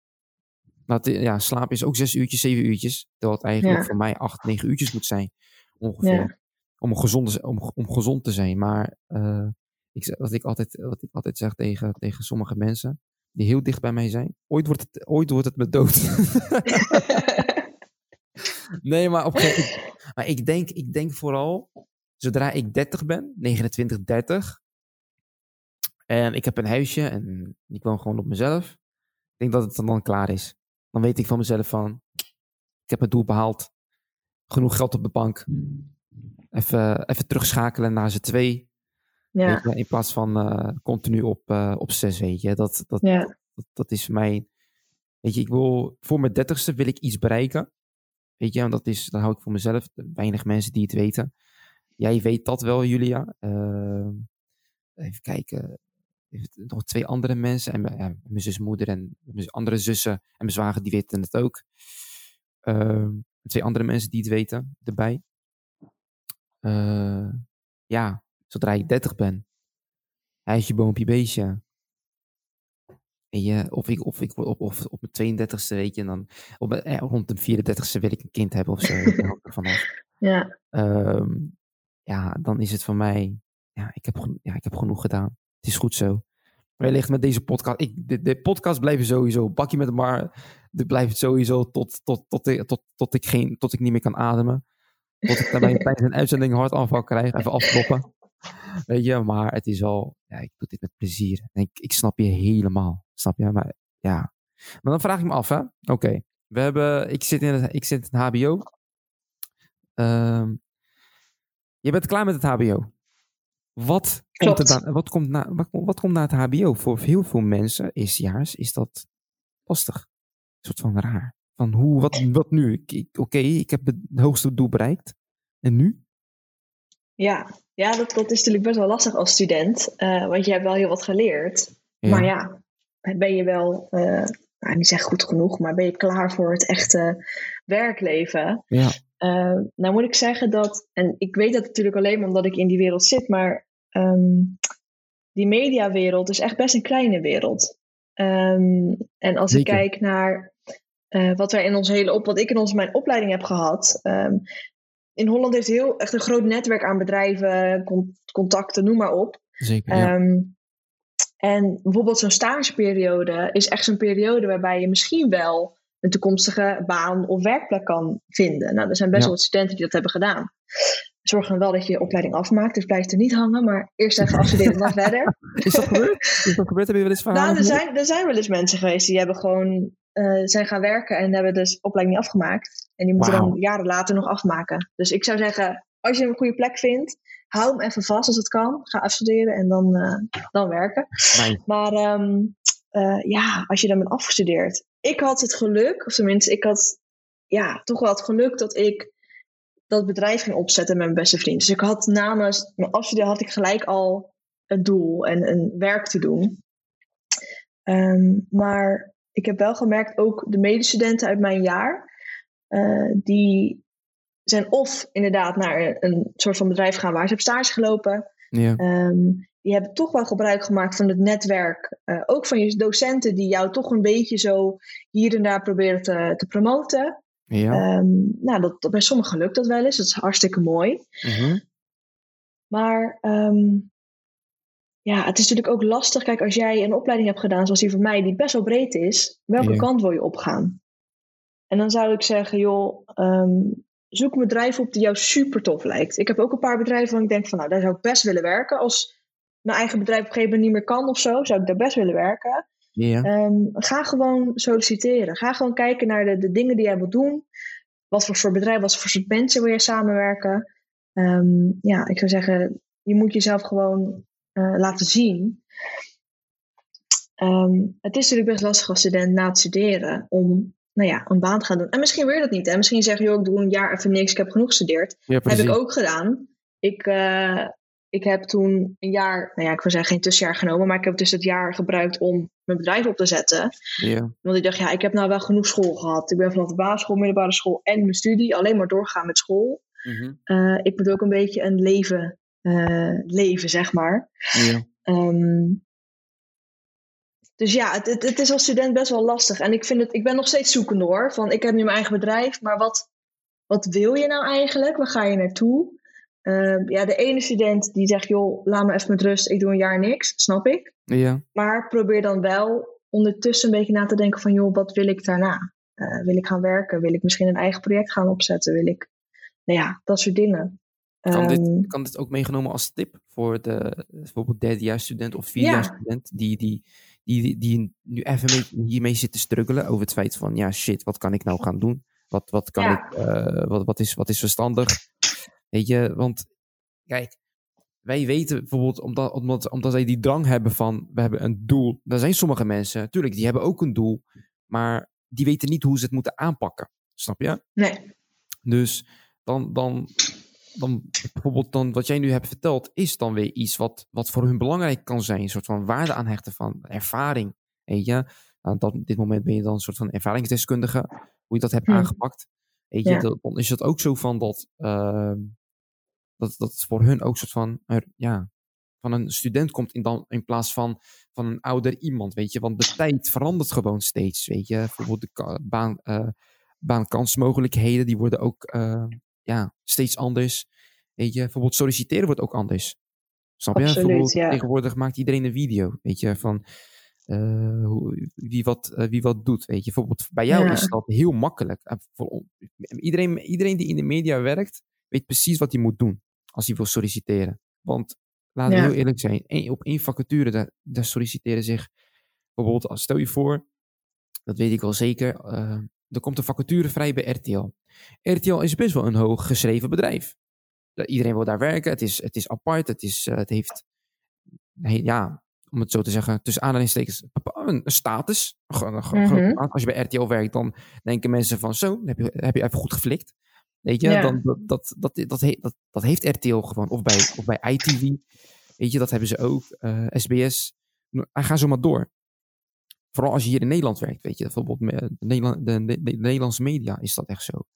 dat, ja slaap is ook 6 uurtjes, 7 uurtjes. Terwijl het eigenlijk voor mij 8, 9 uurtjes moet zijn. Ongeveer. Om, gezond, om, om gezond te zijn. Maar uh, ik, wat, ik altijd, wat ik altijd zeg tegen, tegen sommige mensen die heel dicht bij mij zijn. Ooit wordt het, ooit wordt het me dood. nee, maar op Maar ik denk, ik denk vooral zodra ik 30 ben, 29, 30, en ik heb een huisje en ik woon gewoon op mezelf, ik denk dat het dan, dan klaar is. Dan weet ik van mezelf van, ik heb mijn doel behaald, genoeg geld op de bank, even, even terugschakelen naar z'n twee, ja. je, in plaats van uh, continu op, uh, op zes, weet je. Dat, dat,
ja.
dat, dat, is mijn, weet je, ik wil, voor mijn dertigste wil ik iets bereiken. Weet je, en dat is, dat hou ik voor mezelf. Weinig mensen die het weten. Jij weet dat wel, Julia. Uh, even kijken. Nog twee andere mensen. En ja, mijn zusmoeder en mijn andere zussen en mijn zwager, die weten het ook. Uh, twee andere mensen die het weten erbij. Uh, ja, zodra ik 30 ben. Huisje, boompje, beestje. En je, of ik, of ik op, of, op mijn 32e, weet je, en dan op, eh, rond de 34e wil ik een kind hebben of zo. vanaf.
Ja.
Um, ja, dan is het voor mij, ja ik, heb, ja, ik heb genoeg gedaan. Het is goed zo. Wellicht met deze podcast, ik, de, de podcast blijven sowieso, bakje met maar, dit blijft sowieso tot, tot, tot, tot, tot, tot, ik geen, tot ik niet meer kan ademen. Tot ik daarbij tijdens een uitzending hartaanval krijg, even afkloppen. Weet je, maar het is al, ja, ik doe dit met plezier. En ik, ik snap je helemaal, snap je? Maar ja, maar dan vraag ik me af, hè. Oké, we hebben, ik zit in het, ik zit in het HBO. Um, je bent klaar met het HBO. Wat komt, er dan, wat, komt na, wat, wat, komt na het HBO? Voor heel veel mensen, eerstejaars, is dat lastig. Een soort van raar. Van hoe, wat, wat nu? Oké, ik heb het hoogste doel bereikt. En nu?
Ja, ja dat, dat is natuurlijk best wel lastig als student. Uh, want je hebt wel heel wat geleerd. Maar ja, ben je wel, uh, nou, niet zeg goed genoeg, maar ben je klaar voor het echte werkleven?
Ja.
Uh, nou moet ik zeggen dat, en ik weet dat natuurlijk alleen maar omdat ik in die wereld zit, maar um, die mediawereld is echt best een kleine wereld. Um, en als ik kijk naar uh, wat wij in onze hele op, wat ik in onze mijn opleiding heb gehad. Um, in Holland heeft heel echt een groot netwerk aan bedrijven, contacten, noem maar op.
Zeker. Ja.
En bijvoorbeeld zo'n stageperiode is echt zo'n periode waarbij je misschien wel een toekomstige baan of werkplek kan vinden. Nou, er zijn best wel wat studenten die dat hebben gedaan. Zorg dan wel dat je je opleiding afmaakt, dus blijf er niet hangen, maar eerst even afstuderen en dan verder.
Is dat gebeurd? Is dat gebeurd? Heb je wel eens verhalen?
Nou, er zijn, er zijn wel eens mensen geweest die hebben gewoon uh, zijn gaan werken en hebben dus opleiding niet afgemaakt. En die moeten wow. dan jaren later nog afmaken. Dus ik zou zeggen, als je een goede plek vindt, hou hem even vast als het kan. Ga afstuderen en dan, uh, dan werken. Maar um, uh, ja, als je dan bent afgestudeerd. Ik had het geluk, of tenminste, ik had ja, toch wel het geluk dat ik dat bedrijf ging opzetten met mijn beste vriend. Dus ik had namens mijn afstuderen had ik gelijk al een doel en een werk te doen. Um, maar ik heb wel gemerkt, ook de medestudenten uit mijn jaar, uh, die zijn of inderdaad naar een, een, soort van bedrijf gaan waar ze op stage gelopen.
Ja.
Um, die hebben toch wel gebruik gemaakt van het netwerk. Uh, ook van je docenten die jou toch een beetje zo hier en daar proberen te, te promoten.
Ja.
Um, nou, dat, dat bij sommigen lukt dat wel eens. Dat is hartstikke mooi.
Uh -huh.
Maar um, ja, het is natuurlijk ook lastig. Kijk, als jij een opleiding hebt gedaan zoals die voor mij, die best wel breed is, welke
Ja.
kant wil je opgaan? En dan zou ik zeggen, joh, um, zoek een bedrijf op die jou super tof lijkt. Ik heb ook een paar bedrijven waar ik denk van, nou, daar zou ik best willen werken. Als mijn eigen bedrijf op een gegeven moment niet meer kan of zo, zou ik daar best willen werken. Um, ga gewoon solliciteren. Ga gewoon kijken naar de, de dingen die jij wilt doen. Wat voor, voor bedrijf, wat voor soort mensen wil je samenwerken. Um, ja, ik zou zeggen, je moet jezelf gewoon uh, laten zien. Um, het is natuurlijk best lastig als student na het studeren om nou ja, een baan te gaan doen. En misschien wil je dat niet. Hè? Misschien zeg je, joh, ik doe een jaar even niks, ik heb genoeg gestudeerd.
Ja,
heb ik ook gedaan. Ik, uh, ik heb toen een jaar, nou ja, ik wil zeggen geen tussenjaar genomen, maar ik heb dus het jaar gebruikt om mijn bedrijf op te zetten. Want ik dacht, ja, ik heb nou wel genoeg school gehad. Ik ben vanaf de basisschool, middelbare school en mijn studie alleen maar doorgaan met school.
Mm -hmm.
uh, ik moet ook een beetje een leven uh, leven, zeg maar. Um, dus ja, het, het, het, is als student best wel lastig. En ik, vind het, ik ben nog steeds zoekende hoor. Van ik heb nu mijn eigen bedrijf, maar wat, wat wil je nou eigenlijk? Waar ga je naartoe? Uh, ja, de ene student die zegt, joh, laat me even met rust, ik doe een jaar niks, snap ik.
Ja.
Maar probeer dan wel ondertussen een beetje na te denken van, joh, wat wil ik daarna? Uh, wil ik gaan werken? Wil ik misschien een eigen project gaan opzetten? Wil ik, nou ja, dat soort dingen.
Kan,
um,
dit, kan dit ook meegenomen als tip voor de bijvoorbeeld derdejaarsstudent of vierdejaarsstudent ja. die, die, die, die nu even mee, hiermee zit te struggelen over het feit van ja shit, wat kan ik nou gaan doen? Wat, wat kan
ja.
ik, uh, wat, wat, is, wat is verstandig? Weet je, want kijk, wij weten bijvoorbeeld, omdat, omdat, omdat zij die drang hebben van we hebben een doel. Er zijn sommige mensen, natuurlijk, die hebben ook een doel, maar die weten niet hoe ze het moeten aanpakken. Snap je?
Nee.
Dus dan, dan, dan bijvoorbeeld dan wat jij nu hebt verteld, is dan weer iets wat, wat voor hun belangrijk kan zijn. Een soort van waarde aanhechten van ervaring. Weet je? Nou, dat, dit moment ben je dan een soort van ervaringsdeskundige, hoe je dat hebt
Hmm.
aangepakt. Weet je,
Ja.
dat, dan is het ook zo van dat, uh, dat, dat voor hun ook soort van, er, ja, van een student komt in, dan, in plaats van, van een ouder iemand, weet je. Want de tijd verandert gewoon steeds, weet je. Bijvoorbeeld de baan, uh, baankansmogelijkheden, die worden ook uh, ja, steeds anders. Weet je, bijvoorbeeld solliciteren wordt ook anders. Snap je?
Absoluut, ja.
Tegenwoordig maakt iedereen een video, weet je, van uh, hoe, wie, wat, uh, wie wat doet, weet je. Bijvoorbeeld bij jou
Ja.
is dat heel makkelijk. Voor, iedereen, iedereen die in de media werkt, weet precies wat hij moet doen als hij wil solliciteren. Want, laten we
Ja.
heel eerlijk zijn, op één vacature, daar, daar solliciteren zich, bijvoorbeeld, als- stel je voor, dat weet ik wel zeker, uh, er komt een vacature vrij bij RTL. RTL is best wel een hoog geschreven bedrijf. Iedereen wil daar werken, het is, het is apart, het, is, uh, het heeft, ja, om het zo te zeggen, tussen aanhalingstekens, een, status.
Mhm.
Als je bij RTL werkt, dan denken mensen van zo, dan heb je, heb je even goed geflikt. Weet je, dan, dat, dat, dat, dat, dat, heeft RTL gewoon. Of bij, of bij ITV. Weet je, dat hebben ze ook. SBS. Hij gaat zo maar door. Vooral als je hier in Nederland werkt, weet je. Bijvoorbeeld de, Nederland, de, de, de Nederlandse media is dat echt zo.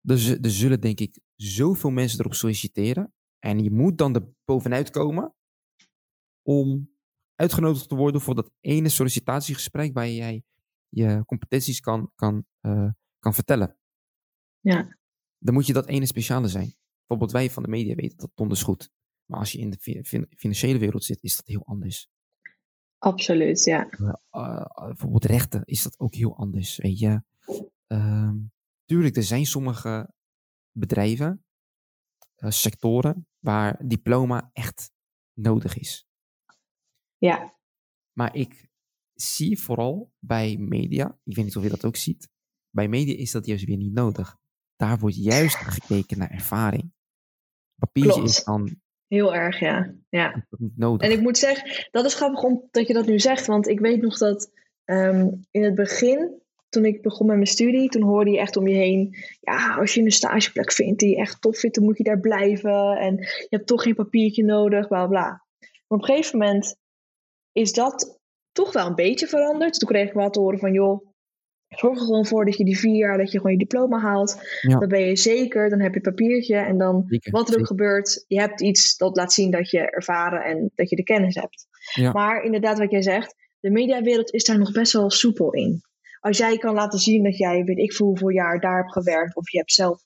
Dus er zullen denk ik zoveel mensen erop solliciteren. En je moet dan er bovenuit komen om uitgenodigd te worden voor dat ene sollicitatiegesprek waar jij je competenties kan, kan, uh, kan vertellen.
Ja.
Dan moet je dat ene speciale zijn. Bijvoorbeeld wij van de media weten dat donders goed. Maar als je in de financiële wereld zit, is dat heel anders.
Absoluut, ja.
Uh, uh, bijvoorbeeld rechten is dat ook heel anders, weet je. Ehm, tuurlijk, er zijn sommige bedrijven, sectoren, waar diploma echt nodig is.
Ja.
Maar ik zie vooral bij media, ik weet niet of je dat ook ziet, bij media is dat juist weer niet nodig. Daar wordt juist gekeken naar ervaring. Papiertje is dan.
Heel erg, ja. ja.
Niet nodig.
En ik moet zeggen, dat is grappig om, dat je dat nu zegt, want ik weet nog dat ehm, in het begin, toen ik begon met mijn studie, toen hoorde je echt om je heen, ja, als je een stageplek vindt die je echt tof vindt, dan moet je daar blijven en je hebt toch geen papiertje nodig, bla bla. Maar op een gegeven moment is dat toch wel een beetje veranderd. Toen kreeg ik wel te horen van, joh, zorg er gewoon voor dat je die vier jaar, dat je gewoon je diploma haalt. Dan ben je zeker, dan heb je papiertje en dan wat er ook gebeurt, je hebt iets dat laat zien dat je ervaren en dat je de kennis hebt. Ja. Maar inderdaad wat jij zegt, de mediawereld is daar nog best wel soepel in. Als jij kan laten zien dat jij, weet ik veel hoeveel jaar daar hebt gewerkt of je hebt zelf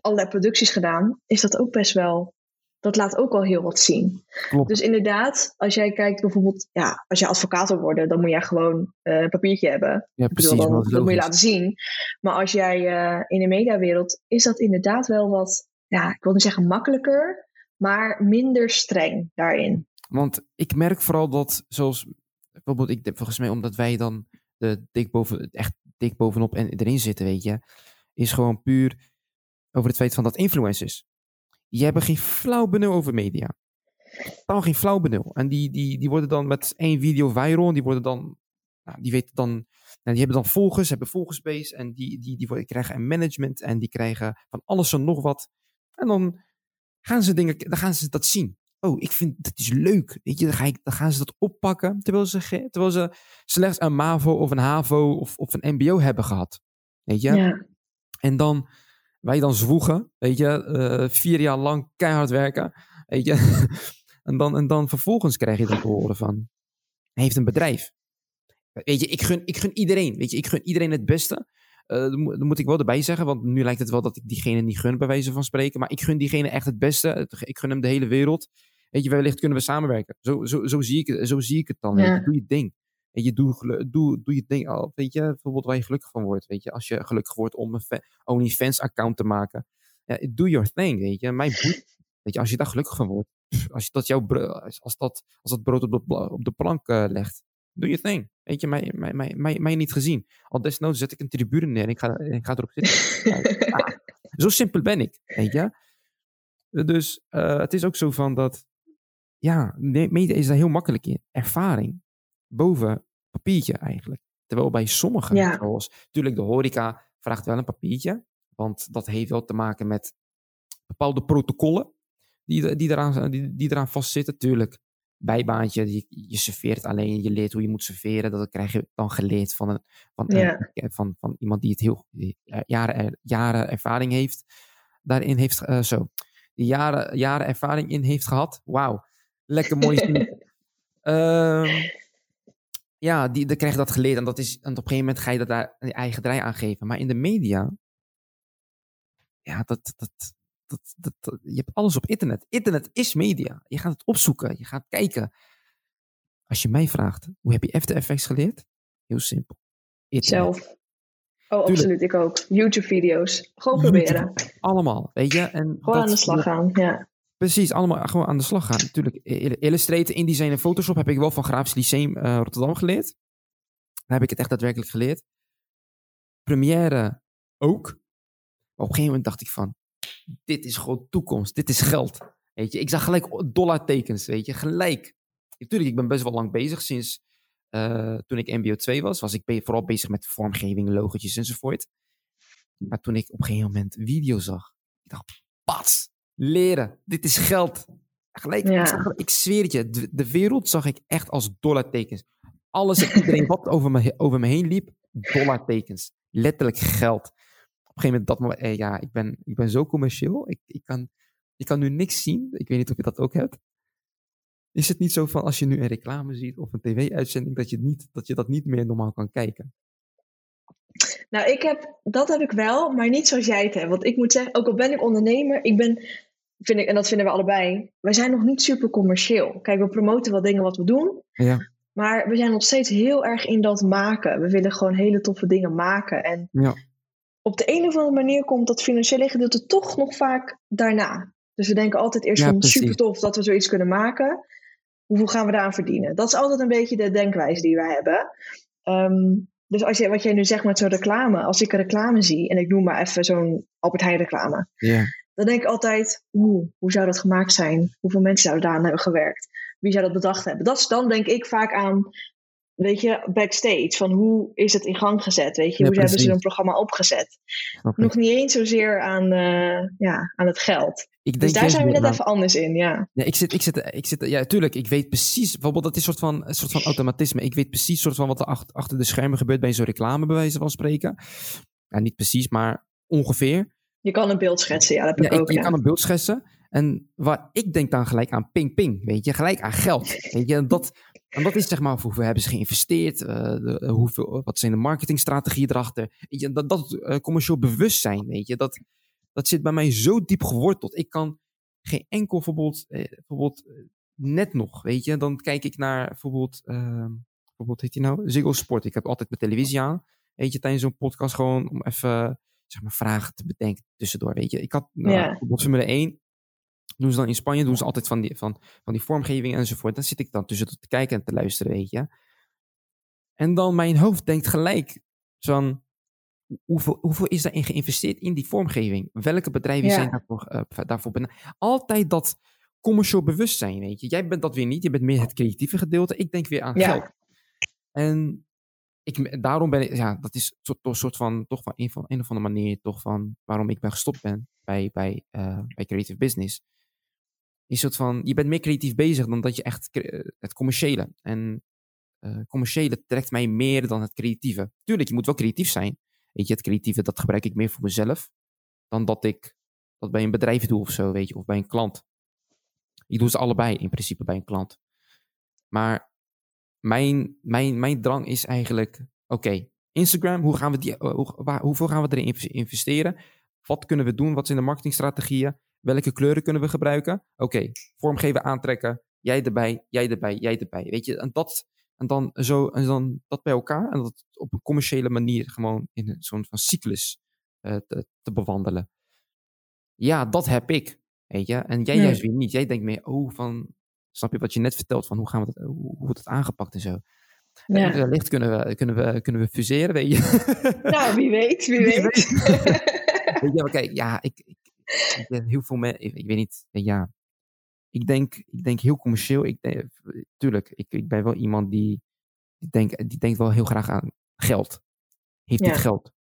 allerlei producties gedaan, is dat ook best wel dat laat ook al heel wat zien. Dus inderdaad, als jij kijkt bijvoorbeeld, ja, als je advocaat wil worden, dan moet jij gewoon uh, een papiertje hebben.
Ja, precies.
dan, dat moet je laten zien. Maar als jij uh, in de mediawereld, is dat inderdaad wel wat, ja, ik wil niet zeggen makkelijker, maar minder streng daarin.
Want ik merk vooral dat, zoals bijvoorbeeld, ik, volgens mij omdat wij dan de dik boven, echt dik bovenop en erin zitten, weet je, is gewoon puur over het feit van dat influencers die hebben geen flauw benul over media. Dan geen flauw benul. En die, die, die worden dan met één video viral. En die worden dan, nou, die weten dan, nou, die hebben dan volgers, hebben volgersbase. En die, die, die worden, krijgen een management. En die krijgen van alles en nog wat. En dan gaan ze dingen, dan gaan ze dat zien. Oh, ik vind dat is leuk. Weet je, dan, ga ik, dan gaan ze dat oppakken. Terwijl ze, terwijl ze slechts een MAVO of een HAVO of, of een MBO hebben gehad. Weet je? Ja. En dan wij dan zwoegen, weet je, uh, vier jaar lang keihard werken, weet je. en, dan, en dan vervolgens krijg je dan te horen van, hij heeft een bedrijf. Weet je, ik gun, ik gun iedereen, weet je, ik gun iedereen het beste. Uh, dat moet ik wel erbij zeggen, want nu lijkt het wel dat ik diegene niet gun, bij wijze van spreken. Maar ik gun diegene echt het beste. Ik gun hem de hele wereld. Weet je, wellicht kunnen we samenwerken. Zo, zo, zo, zie, ik het, zo zie ik het dan. Ja. Doe je ding. Je doe, doe, doe je ding al. Weet je, bijvoorbeeld waar je gelukkig van wordt. Weet je, als je gelukkig wordt om een OnlyFans-account te maken. Ja, do your thing, weet je. Mijn. Weet je, als je daar gelukkig van wordt. Als, je dat jouw, als, dat, als dat brood op de, op de plank uh, legt. Doe je thing. Weet je, mij, mij, mij, mij, mij niet gezien. Al desnoods zet ik een tribune neer en ik ga, ik ga erop zitten. ah, zo simpel ben ik, weet je. Dus uh, het is ook zo van dat, ja, media is daar heel makkelijk in. Ervaring boven papiertje eigenlijk. Terwijl bij sommigen, ja. zoals natuurlijk de horeca, vraagt wel een papiertje. Want dat heeft wel te maken met bepaalde protocollen die, die, eraan, die, die eraan vastzitten. Tuurlijk, bijbaantje, je, je serveert alleen, je leert hoe je moet serveren. Dat krijg je dan geleerd van, een, van, van, van iemand die het heel jaren, jaren ervaring heeft. Daarin heeft, uh, zo, die jaren, jaren ervaring in heeft gehad. Wauw, lekker mooi. um, ja, die, dan krijg je dat geleerd. En, dat is, en op een gegeven moment ga je dat daar je eigen draai aan geven. Maar in de media, ja, dat, dat, dat, dat, je hebt alles op internet. Internet is media. Je gaat het opzoeken, je gaat kijken. Als je mij vraagt, hoe heb je After Effects geleerd? Heel simpel.
Internet. Zelf. Oh, absoluut. Ik ook. YouTube-video's. Gewoon proberen.
Allemaal, weet je. En
Gewoon aan de slag gaan, ja.
Precies, allemaal gewoon aan de slag gaan. Natuurlijk, Illustrator, InDesign en Photoshop heb ik wel van Grafisch Lyceum uh, Rotterdam geleerd. Daar heb ik het echt daadwerkelijk geleerd. Premiere ook. Op een gegeven moment dacht ik van, dit is gewoon toekomst, dit is geld. Weet je, ik zag gelijk dollartekens, weet je, gelijk. Natuurlijk, ik ben best wel lang bezig sinds uh, toen ik MBO 2 was. Was ik vooral bezig met vormgeving, logotjes enzovoort. Maar toen ik op een gegeven moment video zag, ik dacht, pats, leren, dit is geld. Gelijk,
Ja.
ik, zweer het je, de, de wereld zag ik echt als dollartekens. Alles en iedereen wat over me, over me heen liep, dollartekens. Letterlijk geld. Op een gegeven moment dat moment, eh, ja, ik ben, ik ben zo commercieel. Ik, ik, kan, ik kan nu niks zien. Ik weet niet of je dat ook hebt. Is het niet zo van als je nu een reclame ziet of een tv-uitzending, dat je, niet, dat je dat niet meer normaal kan kijken?
Nou, ik heb, dat heb ik wel, maar niet zoals jij het hebt. Want ik moet zeggen, ook al ben ik ondernemer, ik ben, vind ik, en dat vinden we allebei, wij zijn nog niet super commercieel. Kijk, we promoten wel dingen wat we doen,
Ja,
maar we zijn nog steeds heel erg in dat maken. We willen gewoon hele toffe dingen maken. En
ja,
op de een of andere manier komt dat financiële gedeelte toch nog vaak daarna. Dus we denken altijd eerst
Ja,
van
precies.
super tof dat we zoiets kunnen maken. Hoeveel gaan we daaraan verdienen? Dat is altijd een beetje de denkwijze die wij hebben. Ehm, dus als je, wat jij nu zegt met zo'n reclame, als ik een reclame zie en ik noem maar even zo'n Albert Heijn reclame, dan denk ik altijd, oeh, hoe zou dat gemaakt zijn? Hoeveel mensen zouden daar aan hebben gewerkt? Wie zou dat bedacht hebben? Dat is dan denk ik vaak aan, weet je, backstage. Van hoe is het in gang gezet? Weet je,
Ja,
hoe hebben ze een programma opgezet?
Ik.
Nog niet eens zozeer aan, eh, ja, aan het geld.
Ik
Dus daar zijn we net even anders in, ja.
Ik zit, ik zit, ik zit, ja, tuurlijk, ik weet precies, bijvoorbeeld, dat is een soort van, een soort van automatisme. Ik weet precies soort van wat er achter, achter de schermen gebeurt bij zo'n reclame, bij wijze van spreken. Ja, niet precies, maar ongeveer.
Je kan een beeld schetsen, ja, dat heb
Ja,
ik
ik,
ook.
je
ja.
kan een beeld schetsen. En waar ik denk dan gelijk aan ping ping, weet je, gelijk aan geld. Weet je, en dat, en dat is zeg maar hoeveel hebben ze geïnvesteerd, eh, de, eh, hoeveel, wat zijn de marketingstrategieën erachter. Je, dat, dat eh, commercieel bewustzijn, weet je, dat, dat zit bij mij zo diep geworteld. Ik kan geen enkel voorbeeld, eh, bijvoorbeeld eh, net nog, weet je, dan kijk ik naar bijvoorbeeld, eh, bijvoorbeeld heet die nou, Ziggo Sport. Ik heb altijd mijn televisie aan, weet je, tijdens zo'n podcast gewoon om even, zeg maar, vragen te bedenken tussendoor, weet je. Ik had, nou,
Ja.
bijvoorbeeld Formule 1, doen ze dan in Spanje, doen ze altijd van die, van, van die vormgeving enzovoort. Dan zit ik dan tussen te kijken en te luisteren, weet je. En dan mijn hoofd denkt gelijk van, hoeveel, hoeveel is daarin geïnvesteerd in die vormgeving? Welke bedrijven
Ja.
zijn daarvoor, eh, daarvoor bena- Altijd dat commercieel bewustzijn, weet je. Jij bent dat weer niet, je bent meer het creatieve gedeelte. Ik denk weer aan
Ja.
geld. En ik, daarom ben ik, ja, dat is soort, toch soort van, toch van een, van een of andere manier, toch van waarom ik ben gestopt ben bij, bij, eh, bij Creative Business. Is soort van, je bent meer creatief bezig dan dat je echt eh, het commerciële. En eh, commerciële trekt mij meer dan het creatieve. Tuurlijk, je moet wel creatief zijn. Weet je, het creatieve, dat gebruik ik meer voor mezelf. Dan dat ik dat bij een bedrijf doe of zo, weet je, of bij een klant. Ik doe ze allebei in principe bij een klant. Maar mijn, mijn, mijn drang is eigenlijk, oké, Instagram, hoe gaan we die, eh, hoe, hoeveel gaan we erin inv- investeren? Wat kunnen we doen? Wat zijn de marketingstrategieën? Welke kleuren kunnen we gebruiken? Oké, vormgeven, aantrekken. Jij erbij, jij erbij, jij erbij. Weet je, en dat, en dan zo, en dan dat bij elkaar. En dat op een commerciële manier gewoon in een soort van cyclus eh, te, te bewandelen. Ja, dat heb ik. Weet je, en jij juist weer niet. Jij denkt meer, oh, van, snap je wat je net vertelt van hoe gaan we dat, hoe, wordt het aangepakt en zo.
Ja.
En wellicht kunnen we, kunnen, we, kunnen we fuseren, weet je.
Nou, wie weet, wie,
Wie
weet.
Weet je, maar kijk, ja, ik, heel veel mensen, ik, ik weet niet, ja. Ik denk, ik denk heel commercieel. Ik tuurlijk, ik, ik ben wel iemand die, die, denkt, die denkt wel heel graag aan geld. Heeft
Ja.
dit geld?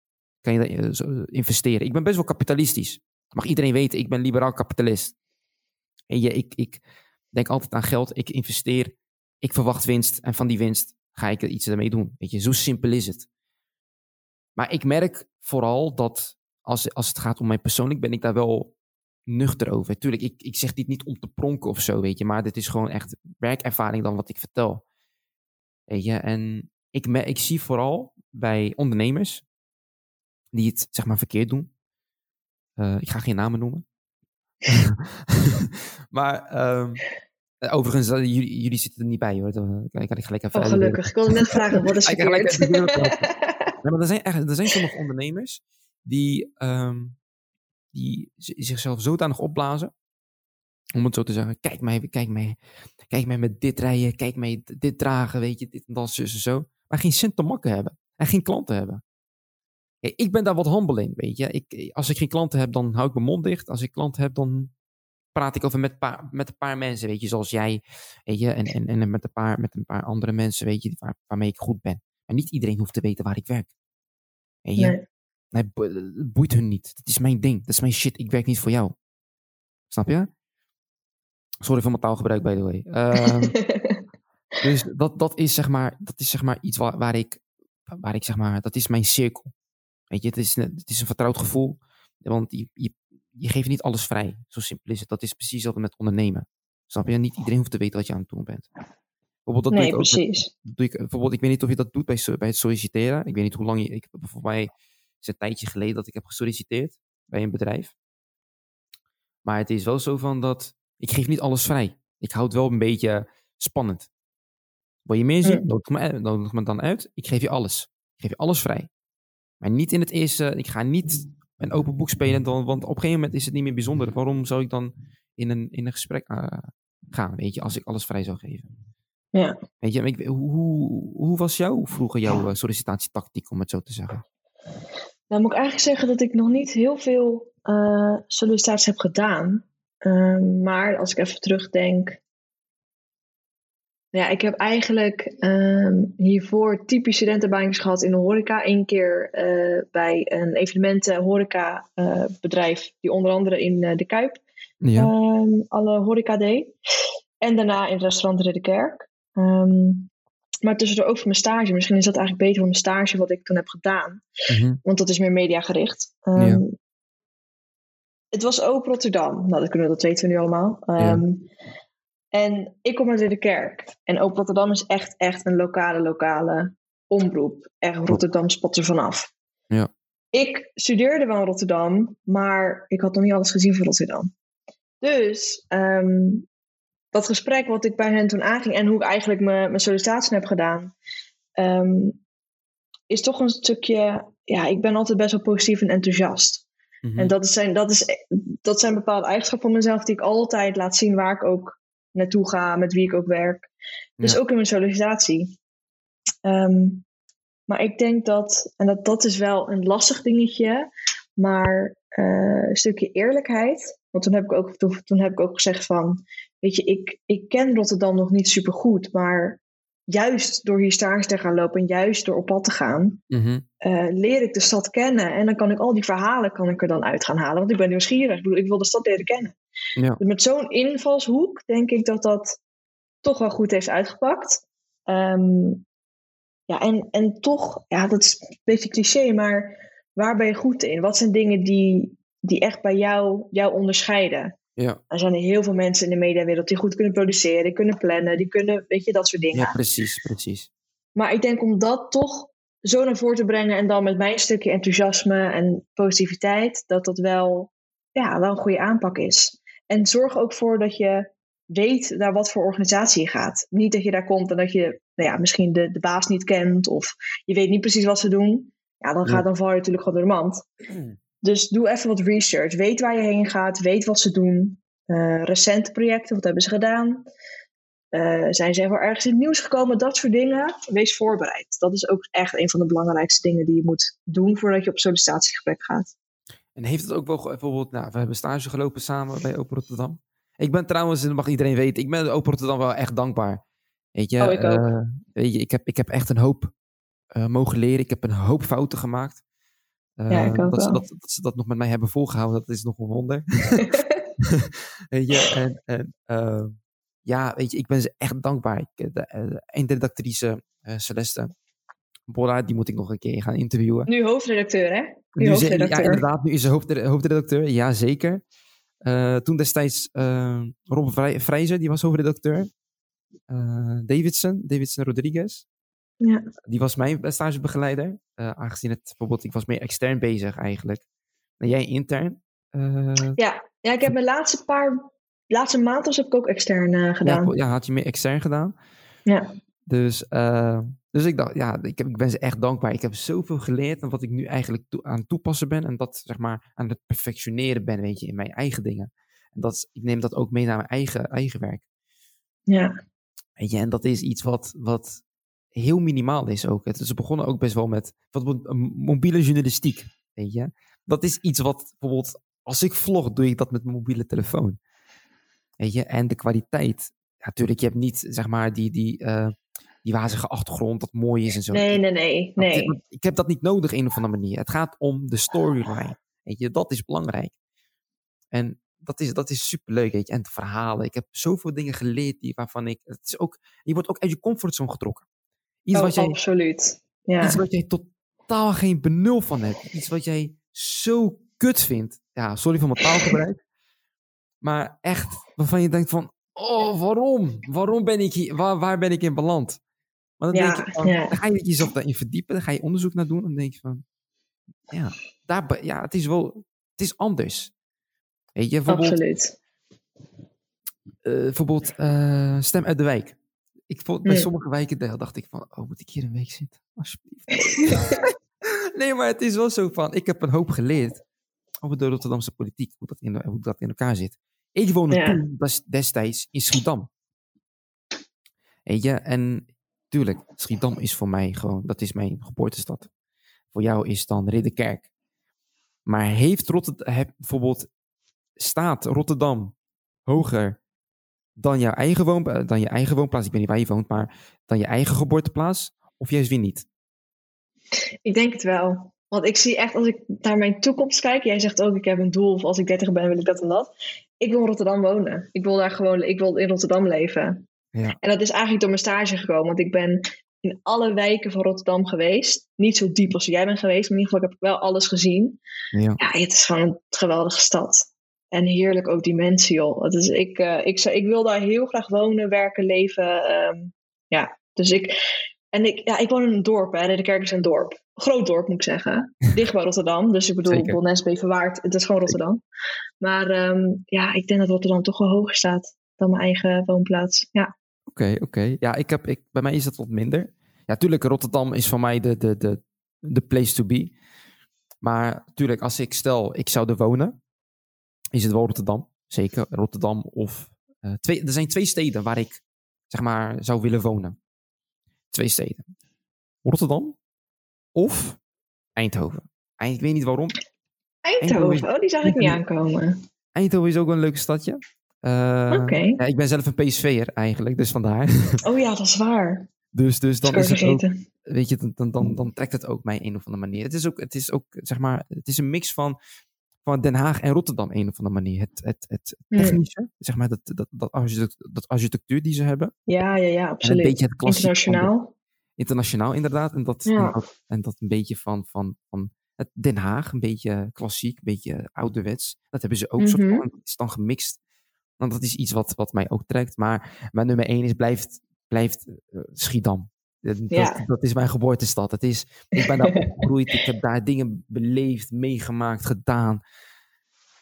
Kan je dat eh, zo investeren? Ik ben best wel kapitalistisch. Mag iedereen weten, ik ben liberaal kapitalist. En je, ik, ik denk altijd aan geld. Ik investeer, ik verwacht winst. En van die winst ga ik er iets ermee doen. Weet je, zo simpel is het. Maar ik merk vooral dat als, als het gaat om mij persoonlijk, ben ik daar wel nuchter over. Tuurlijk, ik, ik zeg dit niet om te pronken of zo, weet je. Maar dit is gewoon echt werkervaring dan wat ik vertel. Weet je, en ik, me- ik zie vooral bij ondernemers die het zeg maar verkeerd doen. Eh, ik ga geen namen noemen. maar ehm, overigens, eh, jullie, jullie zitten er niet bij hoor. Dan kan ik gelijk even
Oh, gelukkig. Ik wilde net vragen, wat is
Ik
verkeerd?
Nee, maar er zijn, echt, er zijn sommige ondernemers die, ehm, die zichzelf zodanig opblazen. Om het zo te zeggen. Kijk mij, kijk mij, kijk mij met dit rijden. Kijk mij dit dragen. Weet je, dit en zus en zo. Maar geen cent te makken hebben. En geen klanten hebben. Ik ben daar wat humble in, weet je. Ik, als ik geen klanten heb, dan hou ik mijn mond dicht. Als ik klanten heb, dan praat ik over met, paar, met een paar mensen, weet je. Zoals jij, weet je. En, en, en met, een paar, met een paar andere mensen, weet je. Waar, waarmee ik goed ben. Maar niet iedereen hoeft te weten waar ik werk. Weet je?
Nee,
het boeit hun niet. Dat is mijn ding. Dat is mijn shit. Ik werk niet voor jou. Snap je? Sorry voor mijn taalgebruik, by the way. Ehm, dus dat, dat, is zeg maar, dat is zeg maar iets waar, waar, ik, waar ik zeg maar, dat is mijn cirkel. Weet je, het is, het is een vertrouwd gevoel. Want je, je, je geeft niet alles vrij. Zo simpel is het. Dat is precies wat met ondernemen. Snap je? Niet iedereen hoeft te weten wat je aan het doen bent.
Bijvoorbeeld, dat nee, doe ik precies.
doe ik, bijvoorbeeld, ik weet niet of je dat doet bij, bij het solliciteren. Ik weet niet hoe lang je. Ik, voor mij is een tijdje geleden dat ik heb gesolliciteerd bij een bedrijf. Maar het is wel zo van dat ik geef niet alles vrij. Ik houd het wel een beetje spannend. Wil je meer zien? Nodig me, nodig me dan uit. Ik geef je alles. Ik geef je alles vrij. Maar niet in het eerste. Ik ga niet een open boek spelen. Dan, want op een gegeven moment is het niet meer bijzonder. Waarom zou ik dan in een, in een gesprek uh, gaan? Weet je, als ik alles vrij zou geven.
Ja.
Weet je, ik, hoe, hoe was jouw vroeger jouw uh, sollicitatietactiek, om het zo te zeggen?
Nou, moet ik eigenlijk zeggen dat ik nog niet heel veel uh, sollicitaties heb gedaan. Uh, maar als ik even terugdenk. Ja, ik heb eigenlijk uh, hiervoor typisch studentenbaantjes gehad in de horeca. Eén keer uh, bij een evenementen horeca bedrijf, die onder andere in de Kuip ja. Ehm, alle horeca deed. En daarna in het restaurant Ridderkerk. Kerk. Um, maar tussendoor ook voor mijn stage. Misschien is dat eigenlijk beter voor mijn stage wat ik toen heb gedaan. Mhm. Want dat is meer mediagericht. Um, Het was ook Rotterdam. Nou, dat, kunnen, dat weten we nu allemaal. Um, En ik kom uit de kerk. En ook Rotterdam is echt, echt een lokale, lokale omroep. Echt Rotterdam spot er vanaf.
Ja.
Ik studeerde wel in Rotterdam, maar ik had nog niet alles gezien van Rotterdam. Dus um, dat gesprek wat ik bij hen toen aanging en hoe ik eigenlijk mijn, mijn sollicitatie heb gedaan, um, is toch een stukje, ja, ik ben altijd best wel positief en enthousiast. Mm -hmm. En dat zijn, dat, is, dat zijn bepaalde eigenschappen van mezelf die ik altijd laat zien waar ik ook naartoe ga, met wie ik ook werk. Dus ja. ook in mijn sollicitatie. Um, maar ik denk dat, en dat, dat is wel een lastig dingetje, maar uh, een stukje eerlijkheid. Want toen heb ik ook, toen, toen heb ik ook gezegd van, weet je, ik, ik ken Rotterdam nog niet super goed, maar juist door hier stage te gaan lopen en juist door op pad te gaan,
mm-hmm.
uh, leer ik de stad kennen. En dan kan ik al die verhalen kan ik er dan uit gaan halen, want ik ben nieuwsgierig. Ik bedoel, ik wil de stad leren kennen.
Ja.
Dus met zo'n invalshoek denk ik dat dat toch wel goed heeft uitgepakt. Um, ja, en, en toch, ja, dat is een beetje cliché, maar waar ben je goed in? Wat zijn dingen die, die echt bij jou, jou onderscheiden?
Ja.
Er zijn heel veel mensen in de mediawereld die goed kunnen produceren, die kunnen plannen, die kunnen, weet je, dat soort dingen.
Ja, precies, precies.
Maar ik denk om dat toch zo naar voren te brengen en dan met mijn stukje enthousiasme en positiviteit, dat dat wel, ja, wel een goede aanpak is. En zorg ook voor dat je weet naar wat voor organisatie je gaat. Niet dat je daar komt en dat je nou ja, misschien de, de baas niet kent of je weet niet precies wat ze doen. Ja, dan, gaat, dan val je natuurlijk gewoon door de mand. Dus doe even wat research. Weet waar je heen gaat. Weet wat ze doen. Uh, recente projecten, wat hebben ze gedaan? Uh, zijn ze ergens in het nieuws gekomen? Dat soort dingen. Wees voorbereid. Dat is ook echt een van de belangrijkste dingen die je moet doen voordat je op sollicitatiegesprek gaat.
En heeft het ook wel bijvoorbeeld, nou, we hebben stage gelopen samen bij Open Rotterdam. Ik ben trouwens, en dat mag iedereen weten, ik ben Open Rotterdam wel echt dankbaar. Weet je,
oh, ik, uh,
weet je ik, heb, ik heb echt een hoop mogen leren. Ik heb een hoop fouten gemaakt.
Ja, ik ook
dat, ze, dat, dat, ze dat nog met mij hebben volgehouden, dat is nog een wonder. je, en, en uh, ja, weet je, ik ben ze echt dankbaar. Ik, de, de eindredactrice uh, Celeste Bora, die moet ik nog een keer gaan interviewen.
Nu hoofdredacteur, hè?
Nu, nu hoofdredacteur. Ze, ja, inderdaad, nu is ze hoofd, hoofdredacteur, ja zeker. Toen destijds Rob Vrij, Vrijzer, die was hoofdredacteur. Davidson, Davidson Rodriguez.
Ja.
Die was mijn stagebegeleider. Uh, aangezien het bijvoorbeeld, ik was meer extern bezig eigenlijk. En jij intern? Uh,
ja. ja, ik heb mijn laatste paar, laatste maanden heb ik ook extern uh, gedaan.
Ja, ja, had je meer extern gedaan?
Ja.
Dus, dus ik dacht, ja, ik, heb, ik ben ze echt dankbaar. Ik heb zoveel geleerd en wat ik nu eigenlijk to aan het toepassen ben. En dat zeg maar aan het perfectioneren ben, weet je, in mijn eigen dingen. En dat, ik neem dat ook mee naar mijn eigen, eigen werk.
Ja.
Weet je, en dat is iets wat, wat heel minimaal is ook. Het, ze begonnen ook best wel met wat, mobiele journalistiek. Weet je? Dat is iets wat bijvoorbeeld, als ik vlog, doe ik dat met mijn mobiele telefoon. Weet je? En de kwaliteit. Ja, natuurlijk, je hebt niet zeg maar die, die, uh, die wazige achtergrond, dat mooi is en zo.
Nee, nee, nee. nee.
Ik heb dat niet nodig een of andere manier. Het gaat om de storyline. Weet je, dat is belangrijk. En dat is, dat is superleuk, weet je. En de verhalen. Ik heb zoveel dingen geleerd die, waarvan ik... Het is ook, je wordt ook uit je comfortzone getrokken.
Iets oh, wat jij, absoluut. Ja.
Iets wat jij totaal geen benul van hebt. Iets wat jij zo kut vindt. Ja, sorry voor mijn taalgebruik. maar echt, waarvan je denkt van... Oh, waarom? Waarom ben ik hier? Waar, waar ben ik in beland? Maar dan, denk je dan ga je jezelf daarin verdiepen. Dan ga je onderzoek naar doen. En dan denk je van... Ja, daar, ja het is wel... Het is anders. Weet je, bijvoorbeeld...
Absoluut.
Uh, bijvoorbeeld uh, Stem uit de Wijk. Ik vond, bij sommige wijken dacht ik van... Oh, moet ik hier een week zitten? Alsjeblieft. nee, maar het is wel zo van... Ik heb een hoop geleerd over de Rotterdamse politiek. Hoe dat in, hoe dat in elkaar zit. Ik woonde ja. toen destijds in Schiedam. Weet je, en tuurlijk, Schiedam is voor mij gewoon, dat is mijn geboortestad. Voor jou is dan Ridderkerk. Maar heeft Rotterdam, bijvoorbeeld, staat Rotterdam hoger dan, jouw eigen woon, dan je eigen woonplaats? Ik weet niet waar je woont, maar dan je eigen geboorteplaats? Of juist weer niet?
Ik denk het wel. Want ik zie echt, als ik naar mijn toekomst kijk, jij zegt ook, ik heb een doel, of als ik 30 ben, wil ik dat en dat. Ik wil in Rotterdam wonen. Ik wil daar gewoon, ik wil in Rotterdam leven. Ja. En dat is eigenlijk door mijn stage gekomen, want ik ben in alle wijken van Rotterdam geweest. Niet zo diep als jij bent geweest, maar in ieder geval heb ik wel alles gezien. Ja, ja het is gewoon een geweldige stad. En heerlijk ook die mensen, joh. is ik, uh, ik, ik wil daar heel graag wonen, werken, leven. Um, ja, dus ik, en ik, ja, ik woon in een dorp, hè. De kerk is een dorp. Groot dorp, moet ik zeggen. Dicht bij Rotterdam. Dus ik bedoel, Bonnes, Beverwaard, het is gewoon Rotterdam. Maar um, ja, ik denk dat Rotterdam toch wel hoger staat dan mijn eigen woonplaats. Ja.
Oké, oké. Ja, ik heb, ik, bij mij is dat wat minder. Ja, tuurlijk, Rotterdam is voor mij de, de, de, de place to be. Maar natuurlijk, als ik stel, ik zou er wonen, is het wel Rotterdam. Zeker, Rotterdam of... Uh, twee, er zijn twee steden waar ik, zeg maar, zou willen wonen. Twee steden. Rotterdam of Eindhoven. Ik weet niet waarom.
Eindhoven, oh, die zag ik niet aankomen.
Eindhoven is ook een leuk stadje. Uh, Oké. Ja, ik ben zelf een PSV'er eigenlijk, dus vandaar.
Oh ja, dat is waar.
Dus, dus dan is het ook, weet je, dan, dan, dan trekt het ook mij een of andere manier. Het is ook, het is ook zeg maar, het is een mix van, van Den Haag en Rotterdam een of andere manier. Het, het, het hmm. technische, zeg maar, dat, dat, dat, architectuur, dat architectuur die ze hebben.
Ja, ja, ja, absoluut.
En een beetje het
Internationaal.
internationaal, inderdaad. En dat, ja. en dat, en dat een beetje van, van, van het Den Haag, een beetje klassiek, een beetje ouderwets. Dat hebben ze ook mm -hmm. soort van, is dan gemixt. Want dat is iets wat, wat mij ook trekt. Maar mijn nummer één is, blijft, blijft uh, Schiedam. Dat, ja. dat, is mijn geboortestad. Het is, ik ben daar opgegroeid. Ik heb daar dingen beleefd, meegemaakt, gedaan.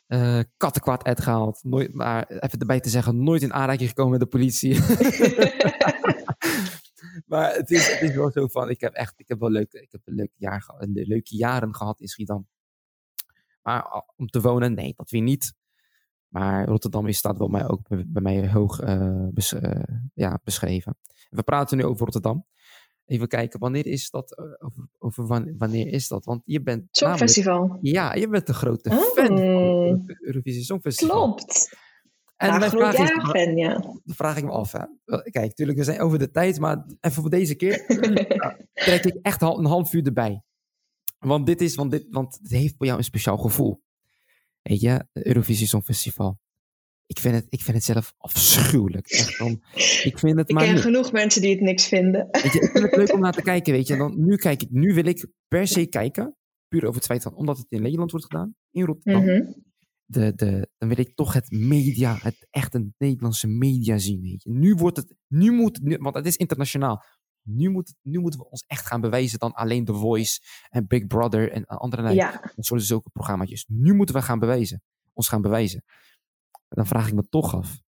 Uh, kattenkwaad uitgehaald. Nooit, maar even erbij te zeggen, nooit in aanraking gekomen met de politie. maar het is, het is wel zo van, ik heb echt, ik heb wel leuk, ik heb een leuk jaar, een leuke jaren gehad in Schiedam. Maar om te wonen, nee, dat weer niet. Maar Rotterdam is, staat wel mij ook bij mij hoog uh, bes, uh, ja, beschreven. We praten nu over Rotterdam. Even kijken, wanneer is dat? Over, over wanneer is dat? Want je bent.
Songfestival.
ja, je bent een grote oh. fan van het Eurovisie Songfestival.
Klopt. En ja, vraag is, fan, ja.
Dan vraag ik me af. Hè. Kijk, natuurlijk, we zijn over de tijd, maar even voor deze keer trek ik echt een half uur erbij. Want dit is, want dit, want het heeft voor jou een speciaal gevoel. Weet je, Eurovisie Songfestival. Ik vind het, ik vind het zelf afschuwelijk. Echt, om, ik vind het
ik
maar
ken genoeg mensen die het niks vinden.
Weet je, ik vind het leuk om naar te kijken, weet je. Dan, nu, kijk ik, nu wil ik per se kijken, puur over het feit van, omdat het in Nederland wordt gedaan, in Rotterdam. Mm -hmm. de, de, dan wil ik toch het media, het echte Nederlandse media zien, weet je. Nu wordt het, nu moet, nu, want het is internationaal nu, moet, nu moeten we ons echt gaan bewijzen dan alleen The Voice en Big Brother en andere ja. soorten zulke programma's. Nu moeten we gaan bewijzen. Ons gaan bewijzen. Dan vraag ik me toch af.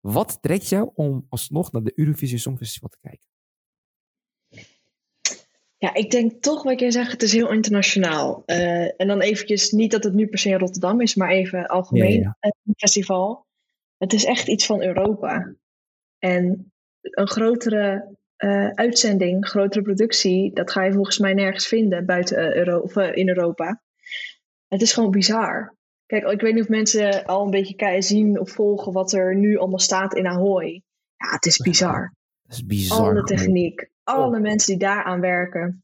Wat trekt jou om alsnog naar de Eurovisie Songfestival te kijken?
Ja, ik denk toch wat jij zegt, het is heel internationaal. Uh, en dan eventjes, niet dat het nu per se in Rotterdam is, maar even algemeen ja, ja. een festival. Het is echt iets van Europa. En een grotere uh, uitzending, grotere productie, dat ga je volgens mij nergens vinden buiten Euro of, uh, in Europa. Het is gewoon bizar. Kijk, ik weet niet of mensen al een beetje zien of volgen wat er nu allemaal staat in Ahoy. Ja, het is bizar.
Dat is bizar.
Alle techniek, alle mensen die daaraan werken.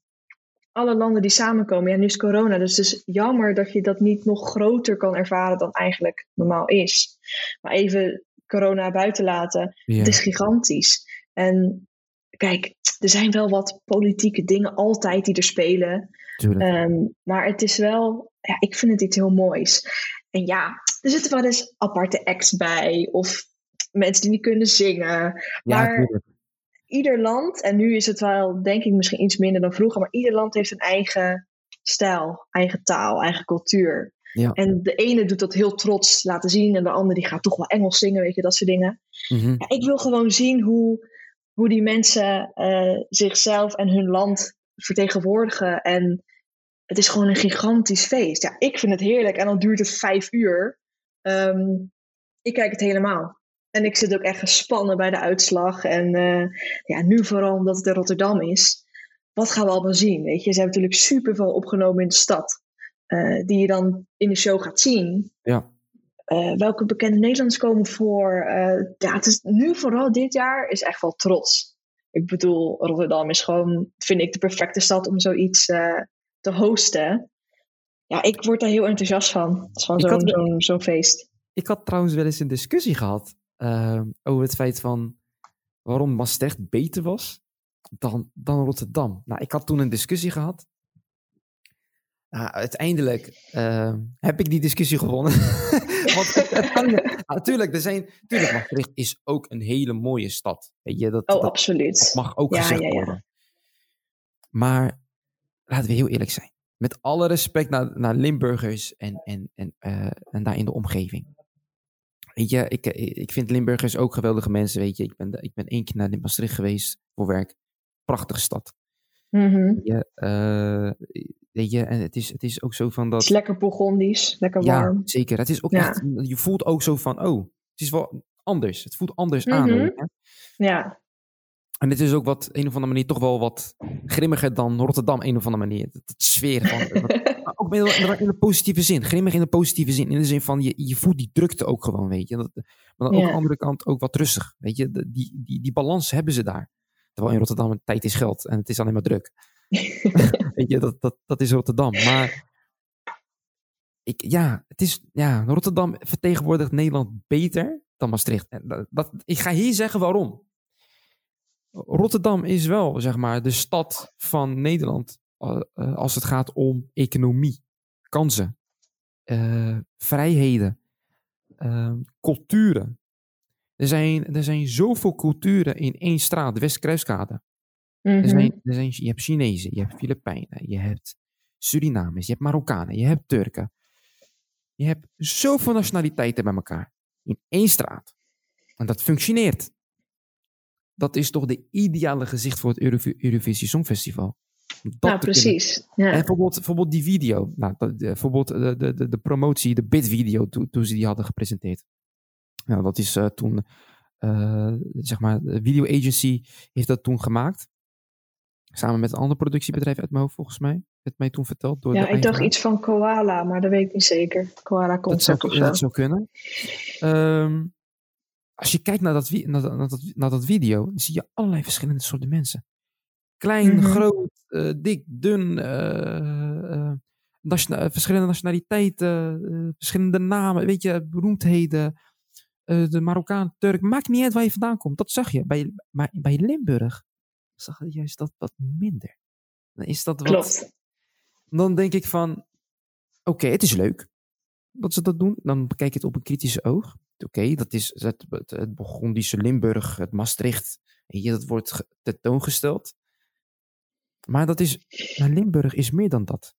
Alle landen die samenkomen. Ja, nu is corona, dus het is jammer dat je dat niet nog groter kan ervaren dan eigenlijk normaal is. Maar even corona buiten laten. Het is gigantisch. En kijk, er zijn wel wat politieke dingen altijd die er spelen. Ehm, maar het is wel, ja, ik vind het iets heel moois. En ja, er zitten wel eens aparte acts bij. Of mensen die niet kunnen zingen. maar ieder land, en nu is het wel denk ik misschien iets minder dan vroeger, maar ieder land heeft een eigen stijl, eigen taal, eigen cultuur.
Ja.
En de ene doet dat heel trots laten zien en de andere die gaat toch wel Engels zingen, weet je, dat soort dingen.
Mhm.
Ja, ik wil gewoon zien hoe, hoe die mensen eh, zichzelf en hun land vertegenwoordigen. En het is gewoon een gigantisch feest. Ja, ik vind het heerlijk en dan duurt het vijf uur. Ehm, ik kijk het helemaal. En ik zit ook echt gespannen bij de uitslag. En eh, ja, nu vooral omdat het in Rotterdam is. Wat gaan we allemaal zien? Weet je, ze hebben natuurlijk superveel opgenomen in de stad. eh, die je dan in de show gaat zien.
Ja.
Eh, welke bekende Nederlanders komen voor? Ja, het is nu vooral dit jaar is echt wel trots. Ik bedoel, Rotterdam is gewoon, vind ik, de perfecte stad om zoiets te hosten. Ja, ik word daar heel enthousiast van.
Ik
zo'n zo'n zo'n feest.
Ik had trouwens wel eens een discussie gehad eh, over het feit van waarom Maastricht beter was dan, dan Rotterdam. Nou, ik had toen een discussie gehad. Nou, uiteindelijk eh, heb ik die discussie gewonnen. Want natuurlijk, er zijn, natuurlijk, Maastricht is ook een hele mooie stad. Weet je, dat,
Oh,
dat,
absoluut.
dat mag ook
Ja,
gezegd
ja, ja.
worden. Maar laten we heel eerlijk zijn. Met alle respect naar, naar Limburgers en, en, en, eh, en daar in de omgeving. Weet je, ik, ik vind Limburgers ook geweldige mensen. Weet je, ik ben, ik ben één keer naar Maastricht geweest voor werk. Prachtige stad.
Mhm.
Weet je, eh, weet je en het is, het is ook zo van
Het
dat.
is lekker Bourgondisch, lekker
ja,
warm.
zeker. Het is ook
Ja.
echt. Je voelt ook zo van, oh, het is wel anders. Het voelt anders
Mhm.
aan. weet je.
Ja,
En het is ook wat, een of andere manier, toch wel wat grimmiger dan Rotterdam, een of andere manier. Dat sfeer van. maar ook in, de positieve zin. Grimmig in de positieve zin. In de zin van, je, je voelt die drukte ook gewoon, weet je. Dat, maar dan ook
Ja.
aan de andere kant ook wat rustig. Weet je, die, die, die balans hebben ze daar. Terwijl in Rotterdam tijd is geld en het is alleen maar druk. Weet je, dat, dat, dat is Rotterdam. Maar ik, ja, het is, ja, Rotterdam vertegenwoordigt Nederland beter dan Maastricht. En dat, dat, ik ga hier zeggen waarom. Rotterdam is wel, zeg maar, de stad van Nederland eh, eh, als het gaat om economie, kansen, eh, vrijheden, eh, culturen. Er zijn, er zijn zoveel culturen in één straat, de Westkruiskade. Er
Mhm.
zijn, er zijn, je hebt Chinezen, je hebt Filipijnen, je hebt Surinamers, je hebt Marokkanen, je hebt Turken. Je hebt zoveel nationaliteiten bij elkaar in één straat. En dat functioneert. Dat is toch de ideale gezicht voor het Eurovi- Eurovisie Songfestival. Dat
nou, precies. Ja.
En bijvoorbeeld, bijvoorbeeld die video, nou, dat- de- bijvoorbeeld de, de, de, de promotie, de bid-video, toen, toen ze die hadden gepresenteerd. Nou, dat is eh, toen, eh, zeg maar, de video agency heeft dat toen gemaakt. Samen met een ander productiebedrijf uit mijn hoofd, volgens mij. Werd mij toen verteld. Door
ja, ik dacht iets van koala, maar dat weet ik niet zeker. Koala
Dat zou,
of zo.
dat zou kunnen. Ehm, als je kijkt naar dat, naar, dat, naar, dat, naar dat video, dan zie je allerlei verschillende soorten mensen. Klein,
Mhm.
groot, eh, dik, dun, nationa- verschillende nationaliteiten, verschillende namen, weet je, beroemdheden. de Marokkaan, Turk, maakt niet uit waar je vandaan komt. Dat zag je. Bij, maar bij Limburg zag je juist dat wat minder. Dan is dat wat,
Klopt.
dan denk ik van, oké, het is leuk dat ze dat doen. Dan bekijk je het op een kritische oog. Oké, dat is het, het, het Burgondische Limburg, het Maastricht. Je, dat wordt ge- tentoongesteld. Maar dat is, maar Limburg is meer dan dat.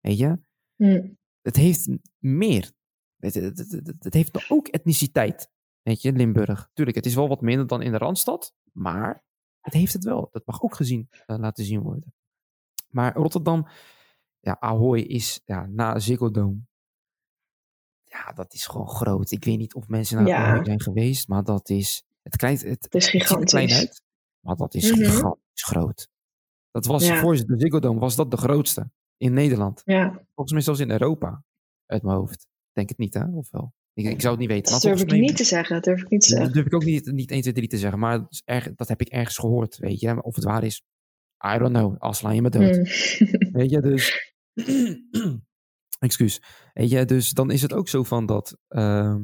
Weet je,
Hm.
het heeft meer. Het, het, het, het- het heeft ook etniciteit. Weet je, Limburg. Tuurlijk, het is wel wat minder dan in de Randstad. Maar het heeft het wel. Dat mag ook gezien, eh, laten zien worden. Maar Rotterdam, ja, Ahoy is ja, na Ziggo Dome. Ja, dat is gewoon groot. Ik weet niet of mensen naar
Ja.
Zijn geweest, maar dat is... Het, klein, het,
Het is
het ziet er klein
gigantisch.
uit, maar dat is
Mhm.
gigantisch groot. Dat was
Ja.
voor de Ziggo Dome was dat de grootste in Nederland.
Ja,
Volgens mij zelfs in Europa, uit mijn hoofd. Denk het niet, hè? Of wel? Ik, ik zou het niet weten.
Dat durf ik niet te zeggen. Dat durf ik niet te
dat
zeggen.
durf ik ook niet, niet 1, 2, 3 te zeggen. Maar dat, is erg, dat heb ik ergens gehoord, weet je. Of het waar is, I don't know. Al sla je me dood.
Hmm.
Weet je, dus... Excuus. Weet je, dus dan is het ook zo van dat... ehm,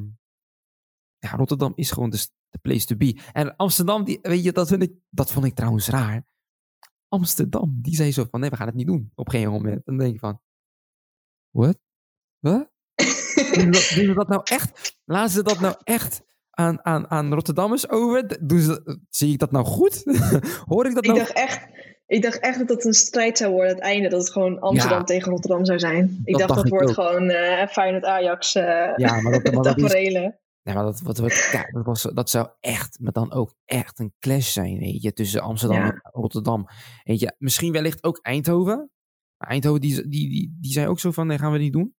ja, Rotterdam is gewoon de, de place to be. En Amsterdam, die, weet je, dat, vind ik, dat vond ik trouwens raar. Amsterdam, die zei zo van, nee, we gaan het niet doen. Op geen moment. Dan denk je van, what? Wat? Doen ze dat, doen ze dat nou echt? Laten ze dat nou echt aan, aan, aan Rotterdammers over? Doen ze, zie ik dat nou goed? Hoor ik dat
Ik
nou
dacht echt, ik dacht echt dat het een strijd zou worden, het einde. Dat het gewoon Amsterdam
Ja.
tegen Rotterdam zou zijn. Ik
Dat
dacht,
dacht
dat wordt
ook.
gewoon eh Feyenoord-Ajax eh
Ja, maar dat, maar dat is. Nee, maar dat, wat, wat, ja, dat, was, dat zou echt, maar dan ook echt een clash zijn, weet je, tussen Amsterdam
Ja.
en Rotterdam. Weet je, misschien wellicht ook Eindhoven. Maar Eindhoven, die, die, die, die zei ook zo van, nee, gaan we niet doen.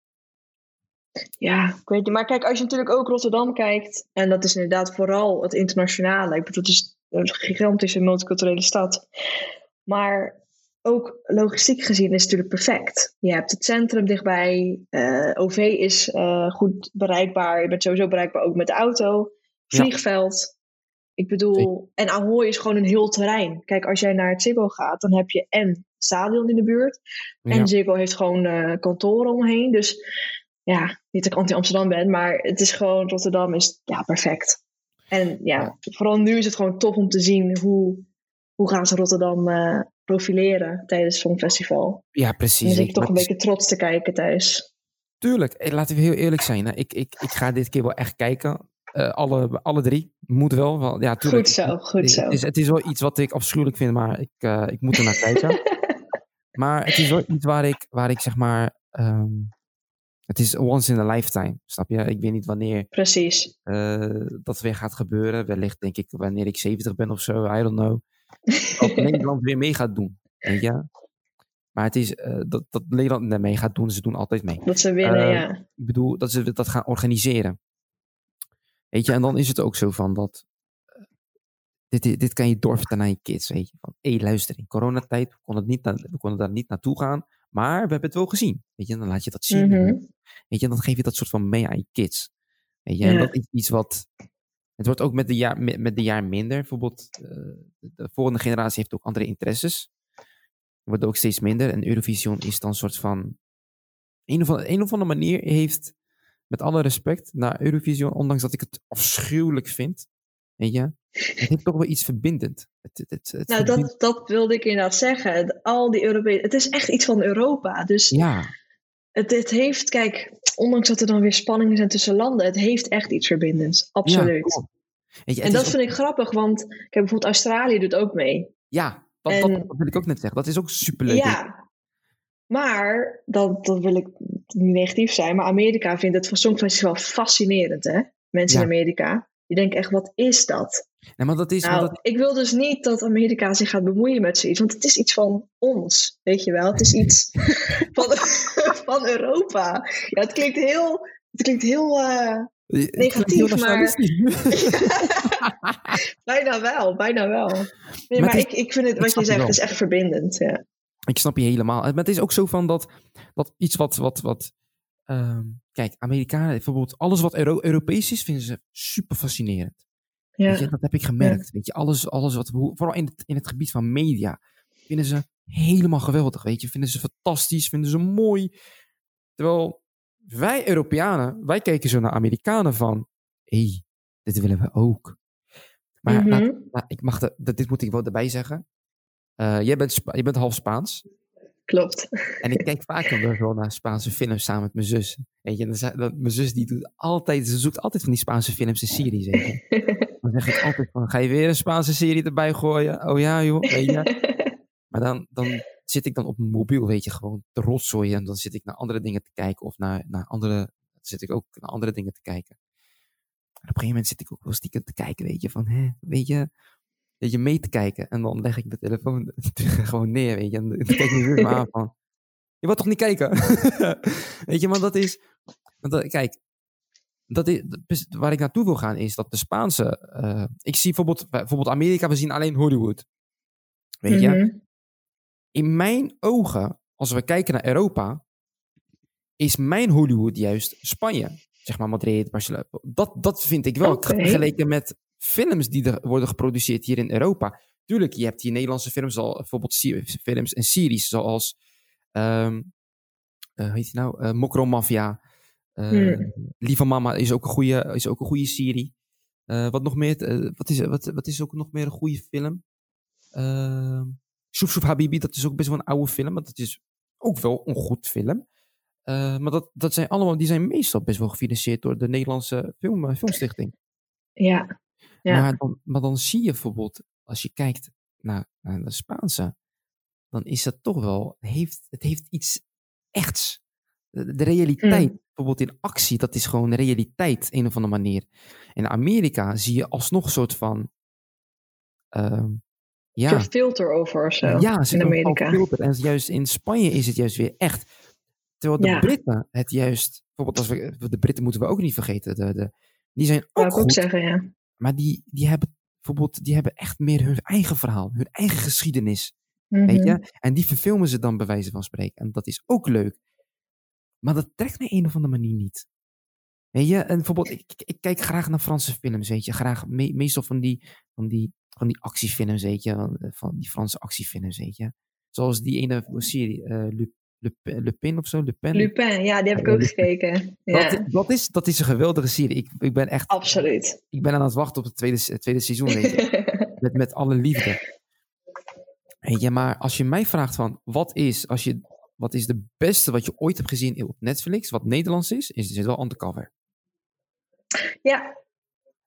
Ja, ik weet niet. Maar kijk, als je natuurlijk ook Rotterdam kijkt, en dat is inderdaad vooral het internationale. Ik bedoel, het is een gigantische multiculturele stad. Maar ook logistiek gezien is het natuurlijk perfect. Je hebt het centrum dichtbij, eh, OV is eh, goed bereikbaar. Je bent sowieso bereikbaar ook met de auto.
Ja.
Vliegveld. Ik bedoel, en Ahoy is gewoon een heel terrein. Kijk, als jij naar het Ziggo gaat, dan heb je en stadion in de buurt.
Ja.
En Ziggo heeft gewoon eh, kantoren omheen. Dus ja, niet dat ik anti-Amsterdam ben, maar het is gewoon, Rotterdam is ja, perfect. En ja,
Ja.
vooral nu is het gewoon tof om te zien hoe, hoe gaan ze Rotterdam eh, profileren tijdens het Songfestival.
Ja,
Dan
precies.
zit ik
weet
toch een beetje trots te kijken thuis.
is- Tuurlijk, laten we heel eerlijk zijn. Hè. Ik, ik, ik ga dit keer wel echt kijken. Eh, alle, alle drie. Moet wel. wel ja, tuurlijk.
Goed zo, goed
Het,
zo.
het is, het is wel iets wat ik afschuwelijk vind, maar ik, eh, ik moet er naar kijken. Maar het is wel iets waar ik, waar ik zeg maar. ehm, het is once in a lifetime, snap je? Ik weet niet wanneer
Precies.
dat weer gaat gebeuren. Wellicht denk ik wanneer ik 70 ben of zo, I don't know. Dat Nederland weer mee gaat doen, weet je? Maar het is eh, dat, dat Nederland er mee gaat doen, ze doen altijd mee.
Dat ze winnen,
Eh,
ja.
Ik bedoel, dat ze dat gaan organiseren. Weet je, en dan is het ook zo van dat. eh, Dit, dit kan je doorvertellen aan je kids, weet je. Van, hé, luister, in coronatijd, we konden, het niet we konden daar niet naartoe gaan, maar we hebben het wel gezien. Weet je, dan laat je dat zien.
Mhm.
Weet je, dan geef je dat soort van mee aan je kids. Weet je, en
Ja.
dat is iets wat... Het wordt ook met de jaar, met, met de jaar minder. Bijvoorbeeld, eh, de volgende generatie heeft ook andere interesses. Het wordt ook steeds minder. En Eurovision is dan een soort van... Een of, andere, een of andere manier heeft, met alle respect, naar Eurovision, ondanks dat ik het afschuwelijk vind, weet je, het heeft toch wel iets verbindend. Het, het,
Nou, dat, dat wilde ik inderdaad zeggen. Al die Europese... Het is echt iets van Europa. Dus
Ja,
het, het heeft, kijk, ondanks dat er dan weer spanningen zijn tussen landen, het heeft echt iets verbindends. Absoluut.
Ja, je,
en dat vind ik grappig, want kijk, bijvoorbeeld Australië doet ook mee.
Ja, dat,
En-
dat, dat wil ik ook net zeggen. Dat is ook superleuk.
Ja, maar dat, dat wil ik niet negatief zijn, maar Amerika vindt het van Songfestival fascinerend, hè? Mensen
Ja.
in Amerika. Die denken echt, wat is dat?
Maar dat is...
Nou,
dat,
ik wil dus niet dat Amerika zich gaat bemoeien met zoiets, want het is iets van ons, weet je wel? Het is iets van, van Europa. Ja, het klinkt heel, het klinkt heel, eh, negatief,
heel
maar- bijna wel, bijna wel. Nee,
Maar
maar,
het is-
ik, ik vind het, wat je
je
zegt,
wel.
is echt verbindend. Ja.
ik snap je helemaal. Maar het is ook zo van dat, dat iets wat... wat, wat ehm, kijk, Amerikanen, bijvoorbeeld alles wat Euro Europees is, vinden ze super fascinerend. Je,
Ja.
dat heb ik gemerkt. Weet je, alles, alles wat, vooral in het, in het gebied van media, vinden ze helemaal geweldig. Weet je, vinden ze fantastisch, vinden ze mooi. Terwijl wij Europeanen, wij kijken zo naar Amerikanen van, hé, hey, dit willen we ook. Maar
Mhm.
laat- laat- ik mag de, dat, dit moet ik wel erbij zeggen. Eh, jij, bent, Spa- bent half Spaans.
Klopt.
En ik kijk vaak dan wel naar Spaanse films samen met mijn zus. Weet je, en dan, mijn zus die doet altijd, ze zoekt altijd van die Spaanse films en series. Weet je. Dan zeg ik altijd van, ga je weer een Spaanse serie erbij gooien? Oh ja joh, weet je. Maar dan, dan zit ik dan op mijn mobiel, weet je, gewoon te rotzooien. En dan zit ik naar andere dingen te kijken. Of naar, naar andere, zit ik ook naar andere dingen te kijken. En op een gegeven moment zit ik ook wel stiekem te kijken, weet je, van, hè, weet je, weet je, mee te kijken. En dan leg ik de telefoon gewoon neer, weet je. En dan kijk ik me weer maar aan van, je wilt toch niet kijken? weet je, maar dat is, want dat- kijk, dat is, waar ik naartoe wil gaan is dat de Spaanse, eh, ik zie bijvoorbeeld, bijvoorbeeld Amerika, we zien alleen Hollywood. Weet je,
Mhm.
in mijn ogen, als we kijken naar Europa, is mijn Hollywood juist Spanje. zeg maar Madrid, Barcelona. Dat, dat vind ik wel. Vergeleken met films die er worden geproduceerd hier in Europa. Tuurlijk, je hebt hier Nederlandse films, al, bijvoorbeeld films en series zoals, ehm eh, hoe heet die nou, Eh, Mokro Mafia. Eh,
Hmm.
Lieve Mama is ook een goede, is ook een goede serie. Wat nog meer, wat, is, wat, wat is ook nog meer een goede film? Uh, Soef Soef Habibi, dat is ook best wel een oude film, maar dat is ook wel een goed film. Maar dat, dat zijn allemaal, die zijn meestal best wel gefinancierd door de Nederlandse film, Filmstichting.
Ja. Ja.
Maar, dan, maar dan zie je bijvoorbeeld, als je kijkt naar, naar de Spaanse, dan is dat toch wel, heeft, het heeft iets echts. De, de realiteit,
Mm.
bijvoorbeeld in actie, dat is gewoon realiteit, een of andere manier. In Amerika zie je alsnog een soort van, ehm, ja,
Een filter over of zo.
ja, ze
in Amerika.
filter. En juist in Spanje is het juist weer echt. Terwijl de
Ja.
Britten het juist, bijvoorbeeld als we, de Britten moeten we ook niet vergeten, de, de, die zijn ook
ik ook
goed,
zeggen, ja.
Maar die, die hebben bijvoorbeeld, die hebben echt meer hun eigen verhaal, hun eigen geschiedenis,
Mhm.
weet je? En die verfilmen ze dan bij wijze van spreken. En dat is ook leuk. Maar dat trekt me een of andere manier niet. Weet je, en bijvoorbeeld, ik, ik, ik kijk graag naar Franse films, weet je. Graag, me- meestal van die, van, die, van die actiefilms, weet je. Van, die Franse actiefilms, weet je. Zoals die ene serie, eh Le, Le, of zo, Le Pen.
Lupin, ja, die heb ik
Ja,
ook gekeken. Ja,
Dat, dat, is, dat is een geweldige serie. Ik, ik ben echt,
absoluut.
ik ben aan het wachten op het tweede, het tweede seizoen, weet je. met, met alle liefde. Weet je, maar als je mij vraagt van, wat is, als je, wat is de beste wat je ooit hebt gezien op Netflix, wat Nederlands is, is het wel Undercover.
ja, ja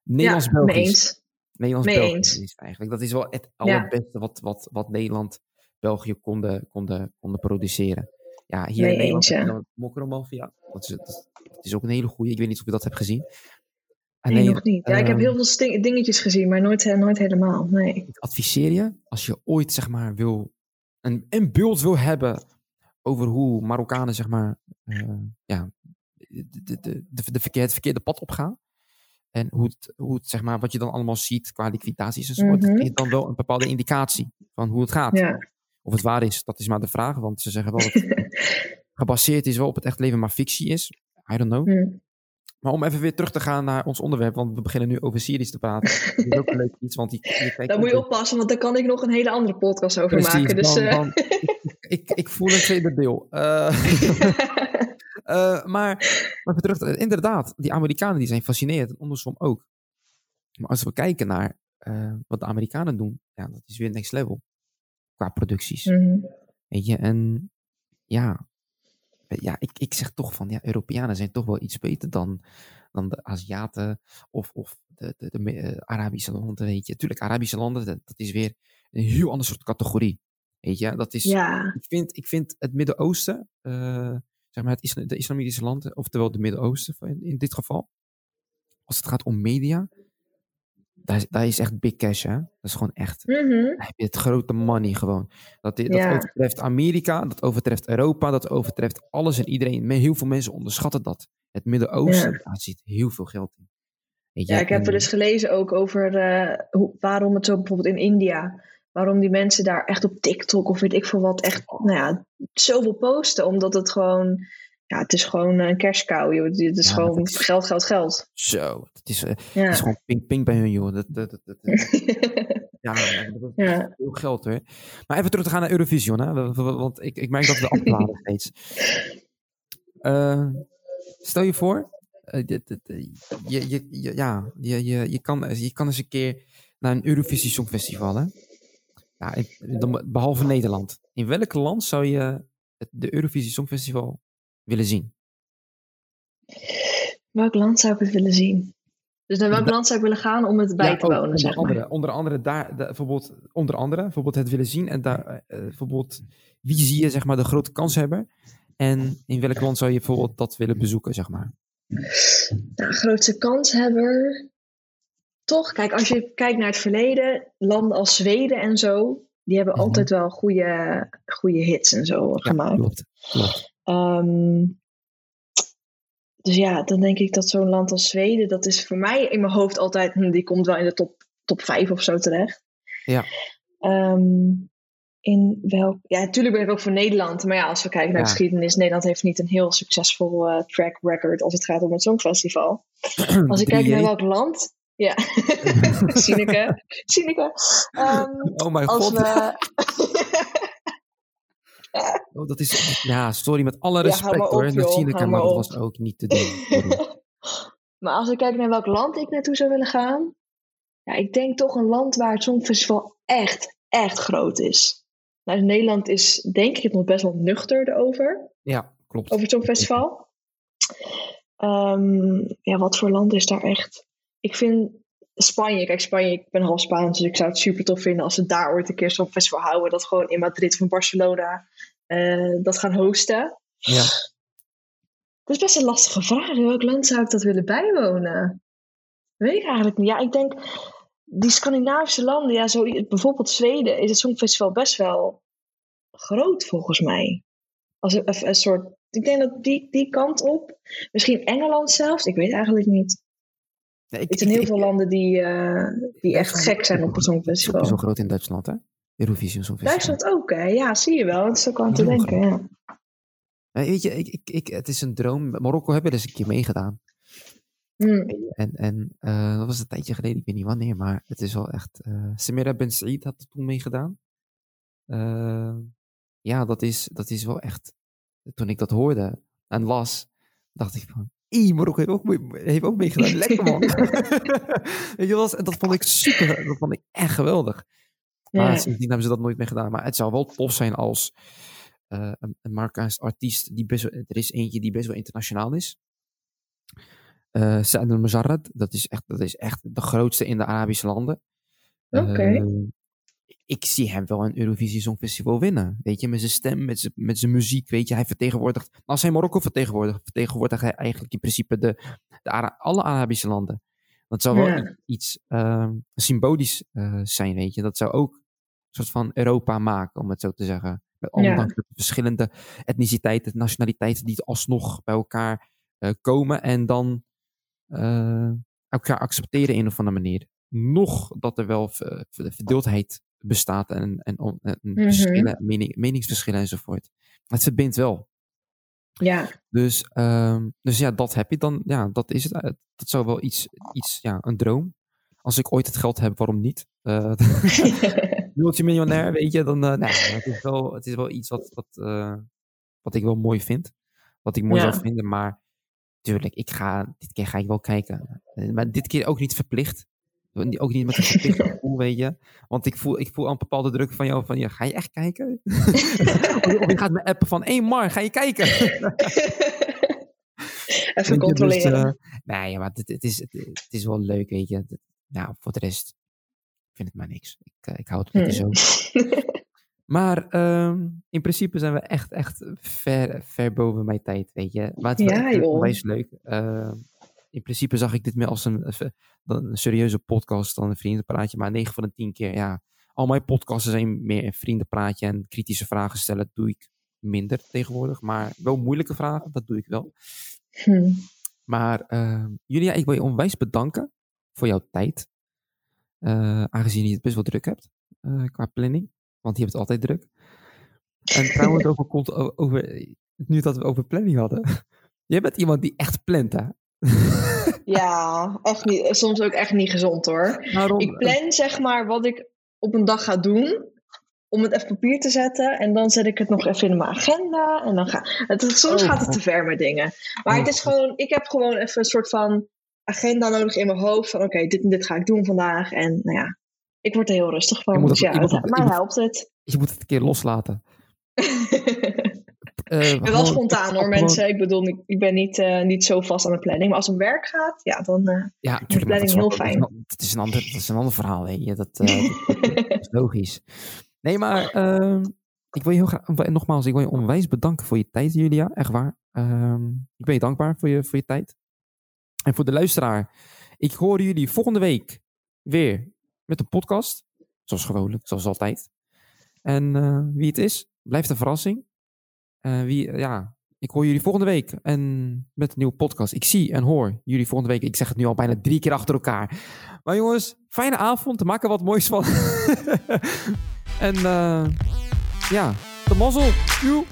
Nederlands-Belgisch.
eens.
Nederlands-Belgisch is eigenlijk. Dat is wel het allerbeste wat, wat, wat Nederland, België konden, konden, konden produceren. Ja, hier
Mee
in Nederland
eens, ja.
heb je dan Mokromafia. Dat is, dat, dat is ook een hele goede. Ik weet niet of je dat hebt gezien.
Nee, nog niet. Ja, ik heb
ehm,
heel veel dingetjes gezien, maar nooit, eh, nooit helemaal. Nee.
ik adviseer je, als je ooit zeg maar wil, een, een beeld wil hebben over hoe Marokkanen zeg maar, eh, ja, de, de, de, de, de verkeerde, het verkeerde pad opgaan. En hoe het, hoe het, zeg maar, wat je dan allemaal ziet qua liquidaties enzovoort,
Mhm.
geeft dan wel een bepaalde indicatie van hoe het gaat.
Ja.
Of het waar is, dat is maar de vraag, want ze zeggen wel dat het gebaseerd is wel op het echt leven, maar fictie is. I don't know.
Hm.
Maar om even weer terug te gaan naar ons onderwerp, want we beginnen nu over series te praten. Dat is ook een leuk iets, want die,
Daar moet je oppassen, want daar kan ik nog een hele andere podcast over
Precies,
maken. Dus,
dan-
eh,
dan- ik, ik voel een tweede deel. Eh, eh, maar, maar even terug, inderdaad, die Amerikanen die zijn fascinerend en andersom ook. Maar als we kijken naar wat de Amerikanen doen, ja, dat is weer next level qua producties.
Mhm.
Weet je, en ja, eh, ja ik, ik zeg toch van, ja, Europeanen zijn toch wel iets beter dan, dan de Aziaten of, of de, de, de eh, Arabische landen, weet je. Tuurlijk, Arabische landen, dat, dat is weer een heel ander soort categorie. Weet je, dat is,
Ja,
ik, vind, ik vind het Midden-Oosten, eh, zeg maar het isla- de islamitische landen, oftewel de Midden-Oosten in, in dit geval, als het gaat om media, daar is, daar is echt big cash, hè. Dat is gewoon echt,
Mhm.
daar heb je het grote money gewoon. Dat, dat
Ja.
overtreft Amerika, dat overtreft Europa, dat overtreft alles en iedereen. Heel veel mensen onderschatten dat. Het Midden-Oosten,
Ja.
daar zit heel veel geld in.
Ja, ik heb wel eens gelezen ook over eh, hoe, waarom het zo bijvoorbeeld in India, waarom die mensen daar echt op TikTok of weet ik veel wat, echt nou ja, zoveel posten. Omdat het gewoon, ja, het is gewoon een kerstkou, joh. Het is
Ja,
gewoon
is-
geld, geld, geld.
Zo, het is, eh, het
Ja.
is gewoon ping-ping bij hun, joh. Dat, dat, dat, dat- ja, dat is veel geld, hoor. Maar even terug te gaan naar Eurovision, hè. Want ik, ik merk dat we afdwalen steeds. Eh, stel je voor, eh, dit- dit- eh, je, je, je- ja, je, je, je, kan, je kan eens een keer naar een Eurovisie Songfestival, hè. Ja, behalve Nederland. In welk land zou je het, de Eurovisie Songfestival willen zien?
Welk land zou ik het willen zien? Dus naar welk land zou ik willen gaan om het bij
Ja,
te
ook,
wonen,
onder
zeg maar.
andere, onder andere daar, da- bijvoorbeeld, onder andere, bijvoorbeeld het willen zien en daar, eh, eh, bijvoorbeeld, wie zie je, zeg maar, de grote kans hebben? En in welk land zou je bijvoorbeeld dat willen bezoeken, zeg maar?
Nou, grootste kanshebber. Toch, kijk, als je kijkt naar het verleden, landen als Zweden en zo, die hebben
Mhm.
altijd wel goede, goede hits en zo gemaakt.
klopt, klopt.
Ehm, dus ja, dan denk ik dat zo'n land als Zweden, dat is voor mij in mijn hoofd altijd, hm, die komt wel in de top, top 5 of zo terecht.
Ja.
Ehm, in welk... Ja, natuurlijk ben ik ook voor Nederland. Maar ja, als we kijken naar
Ja.
geschiedenis... Nederland heeft niet een heel succesvol eh, track record... als het gaat om het Songfestival. Als ik kijk
3J.
naar welk land... Ja, Sineke. Sineke. Ehm,
Oh mijn god.
we...
Oh, dat is, ja, sorry, met alle
Ja,
respect
op,
hoor.
Hou
maar dat was ook niet te doen.
Maar als ik kijk naar welk land ik naartoe zou willen gaan... Ja, ik denk toch een land waar het Songfestival echt, echt groot is. Nou, Nederland is denk ik nog best wel nuchter erover.
Ja, klopt.
over het Songfestival. Ehm, ja, wat voor land is daar echt? Ik vind Spanje, kijk Spanje, ik ben half Spaans, dus ik zou het super tof vinden als ze daar ooit een keer zo'n festival houden. Dat gewoon in Madrid of in Barcelona eh, dat gaan hosten.
Ja.
Dat is best een lastige vraag. In welk land zou ik dat willen bijwonen? Weet ik eigenlijk niet. Ja, ik denk die Scandinavische landen, ja, zo, bijvoorbeeld Zweden, is het Songfestival best wel groot volgens mij. Als een, een, een soort, ik denk dat die, die kant op. Misschien Engeland zelfs, ik weet eigenlijk niet.
Nee, ik,
Er zijn
ik-
heel
ik-
veel landen die, eh, die echt gek zijn op het
Het is zo groot in Duitsland, hè? Eurovisie Songfestival.
Duitsland ook, hè? Ja, zie je wel. Het is ook aan te denken, ja.
Weet je, ik, ik, ik, het is een droom. Marokko hebben dus een keer meegedaan.
Hm.
En, en eh, dat was een tijdje geleden, ik weet niet wanneer, maar het is wel echt... eh Samira Ben Said had er toen meegedaan. Ja, dat is, dat is wel echt... Toen ik dat hoorde en las, dacht ik van... Ih, Marokko heeft ook, mee- heeft ook meegedaan. Lekker man. Weet je, dat, vond ik super. Dat vond ik echt geweldig. Maar
Ja.
sindsdien hebben ze dat nooit meer gedaan. Maar het zou wel tof zijn als eh, een, een Marokkaans artiest. Die best wel, er is eentje die best wel internationaal is. Eh Saad. Dat is, echt, dat is echt de grootste in de Arabische landen.
Oké.
Eh, ik zie hem wel een Eurovisie Songfestival winnen. Weet je, met zijn stem, met zijn, met zijn muziek. Weet je, hij vertegenwoordigt. Als hij Marokko vertegenwoordigt, vertegenwoordigt hij eigenlijk in principe de, de Ara- alle Arabische landen. Dat zou wel
Ja.
iets ehm, symbolisch eh, zijn, weet je. Dat zou ook een soort van Europa maken, om het zo te zeggen. Met
Ja.
ondanks de verschillende etniciteiten, nationaliteiten die alsnog bij elkaar eh, komen en dan eh, elkaar accepteren in een of andere manier. Nog dat er wel ver- ver- verdeeldheid bestaat en, en, en
Mhm.
verschillen, mening, meningsverschillen enzovoort. Het verbindt wel.
Ja,
Dus, ehm, dus ja, dat heb je dan. Ja, dat is het. Eh, Dat zou wel iets, iets ja, een droom. Als ik ooit het geld heb, waarom niet? Uh, multimiljonair, weet je, dan. eh, nee, het, is wel, het is wel iets wat, wat, eh, wat ik wel mooi vind. Wat ik mooi
Ja.
zou vinden, maar tuurlijk, ik ga, dit keer ga ik wel kijken. Eh, Maar dit keer ook niet verplicht. Ook niet met een verplicht gevoel, weet je. Want ik voel, ik voel een bepaalde druk van jou van, ja, ga je echt kijken? of je gaat me appen van, hé hey Mar, ga je kijken?
Even
je,
controleren.
Dus, uh, nee, maar het, het, is, het, het, is wel leuk, weet je. Nou, voor de rest ik vind het maar niks. Ik, uh, ik hou het lekker
Hmm.
zo. maar um, in principe zijn we echt, echt ver, ver boven mijn tijd, weet je. Maar het is
ja,
onwijs leuk. Uh, in principe zag ik dit meer als een, een serieuze podcast dan een vriendenpraatje. Maar 9 van de 10 keer, ja. Al mijn podcasts zijn meer een vriendenpraatje en kritische vragen stellen doe ik minder tegenwoordig. Maar wel moeilijke vragen, dat doe ik wel.
Hm.
Maar uh, Julia, ik wil je onwijs bedanken voor jouw tijd. Uh, aangezien je het best wel druk hebt uh, qua planning. Want je hebt het altijd druk. En trouwens, over, over, nu dat we over planning hadden. Jij bent iemand die echt plant, hè?
Ja, echt niet, soms ook echt niet gezond hoor.
Waarom?
Ik plan zeg maar wat ik op een dag ga doen. Om het even papier te zetten. En dan zet ik het nog even in mijn agenda. En dan ga, het, soms oh, gaat het te ver met dingen. Maar oh, het is gewoon, ik heb gewoon even een soort van agenda nodig in mijn hoofd. Van oké, okay, dit en dit ga ik doen vandaag. En nou ja, ik word er heel rustig van. Dus ja, het, het, maar helpt het.
Je moet het een keer loslaten.
uh, ben wel spontaan hoor, mensen. Ik bedoel, ik, ik ben niet, uh, niet zo vast aan de planning. Maar als het om werk gaat, ja, dan uh,
ja,
is de planning heel fijn.
Dat is, een ander, dat is een ander verhaal, weet je. Dat, is logisch. Nee, maar ehm, ik wil je heel graag, nogmaals, ik wil je onwijs bedanken voor je tijd, Julia. Echt waar. Um, ik ben je dankbaar voor je, voor je tijd. En voor de luisteraar, ik hoor jullie volgende week weer met een podcast. Zoals gewoonlijk, zoals altijd. En wie het is, blijft een verrassing. Uh, wie, ja, ik hoor jullie volgende week en met een nieuwe podcast. Ik zie en hoor jullie volgende week. Ik zeg het nu al bijna drie keer achter elkaar. Maar jongens, fijne avond. Maak er wat moois van. en uh, ja, de mazzel. Joe.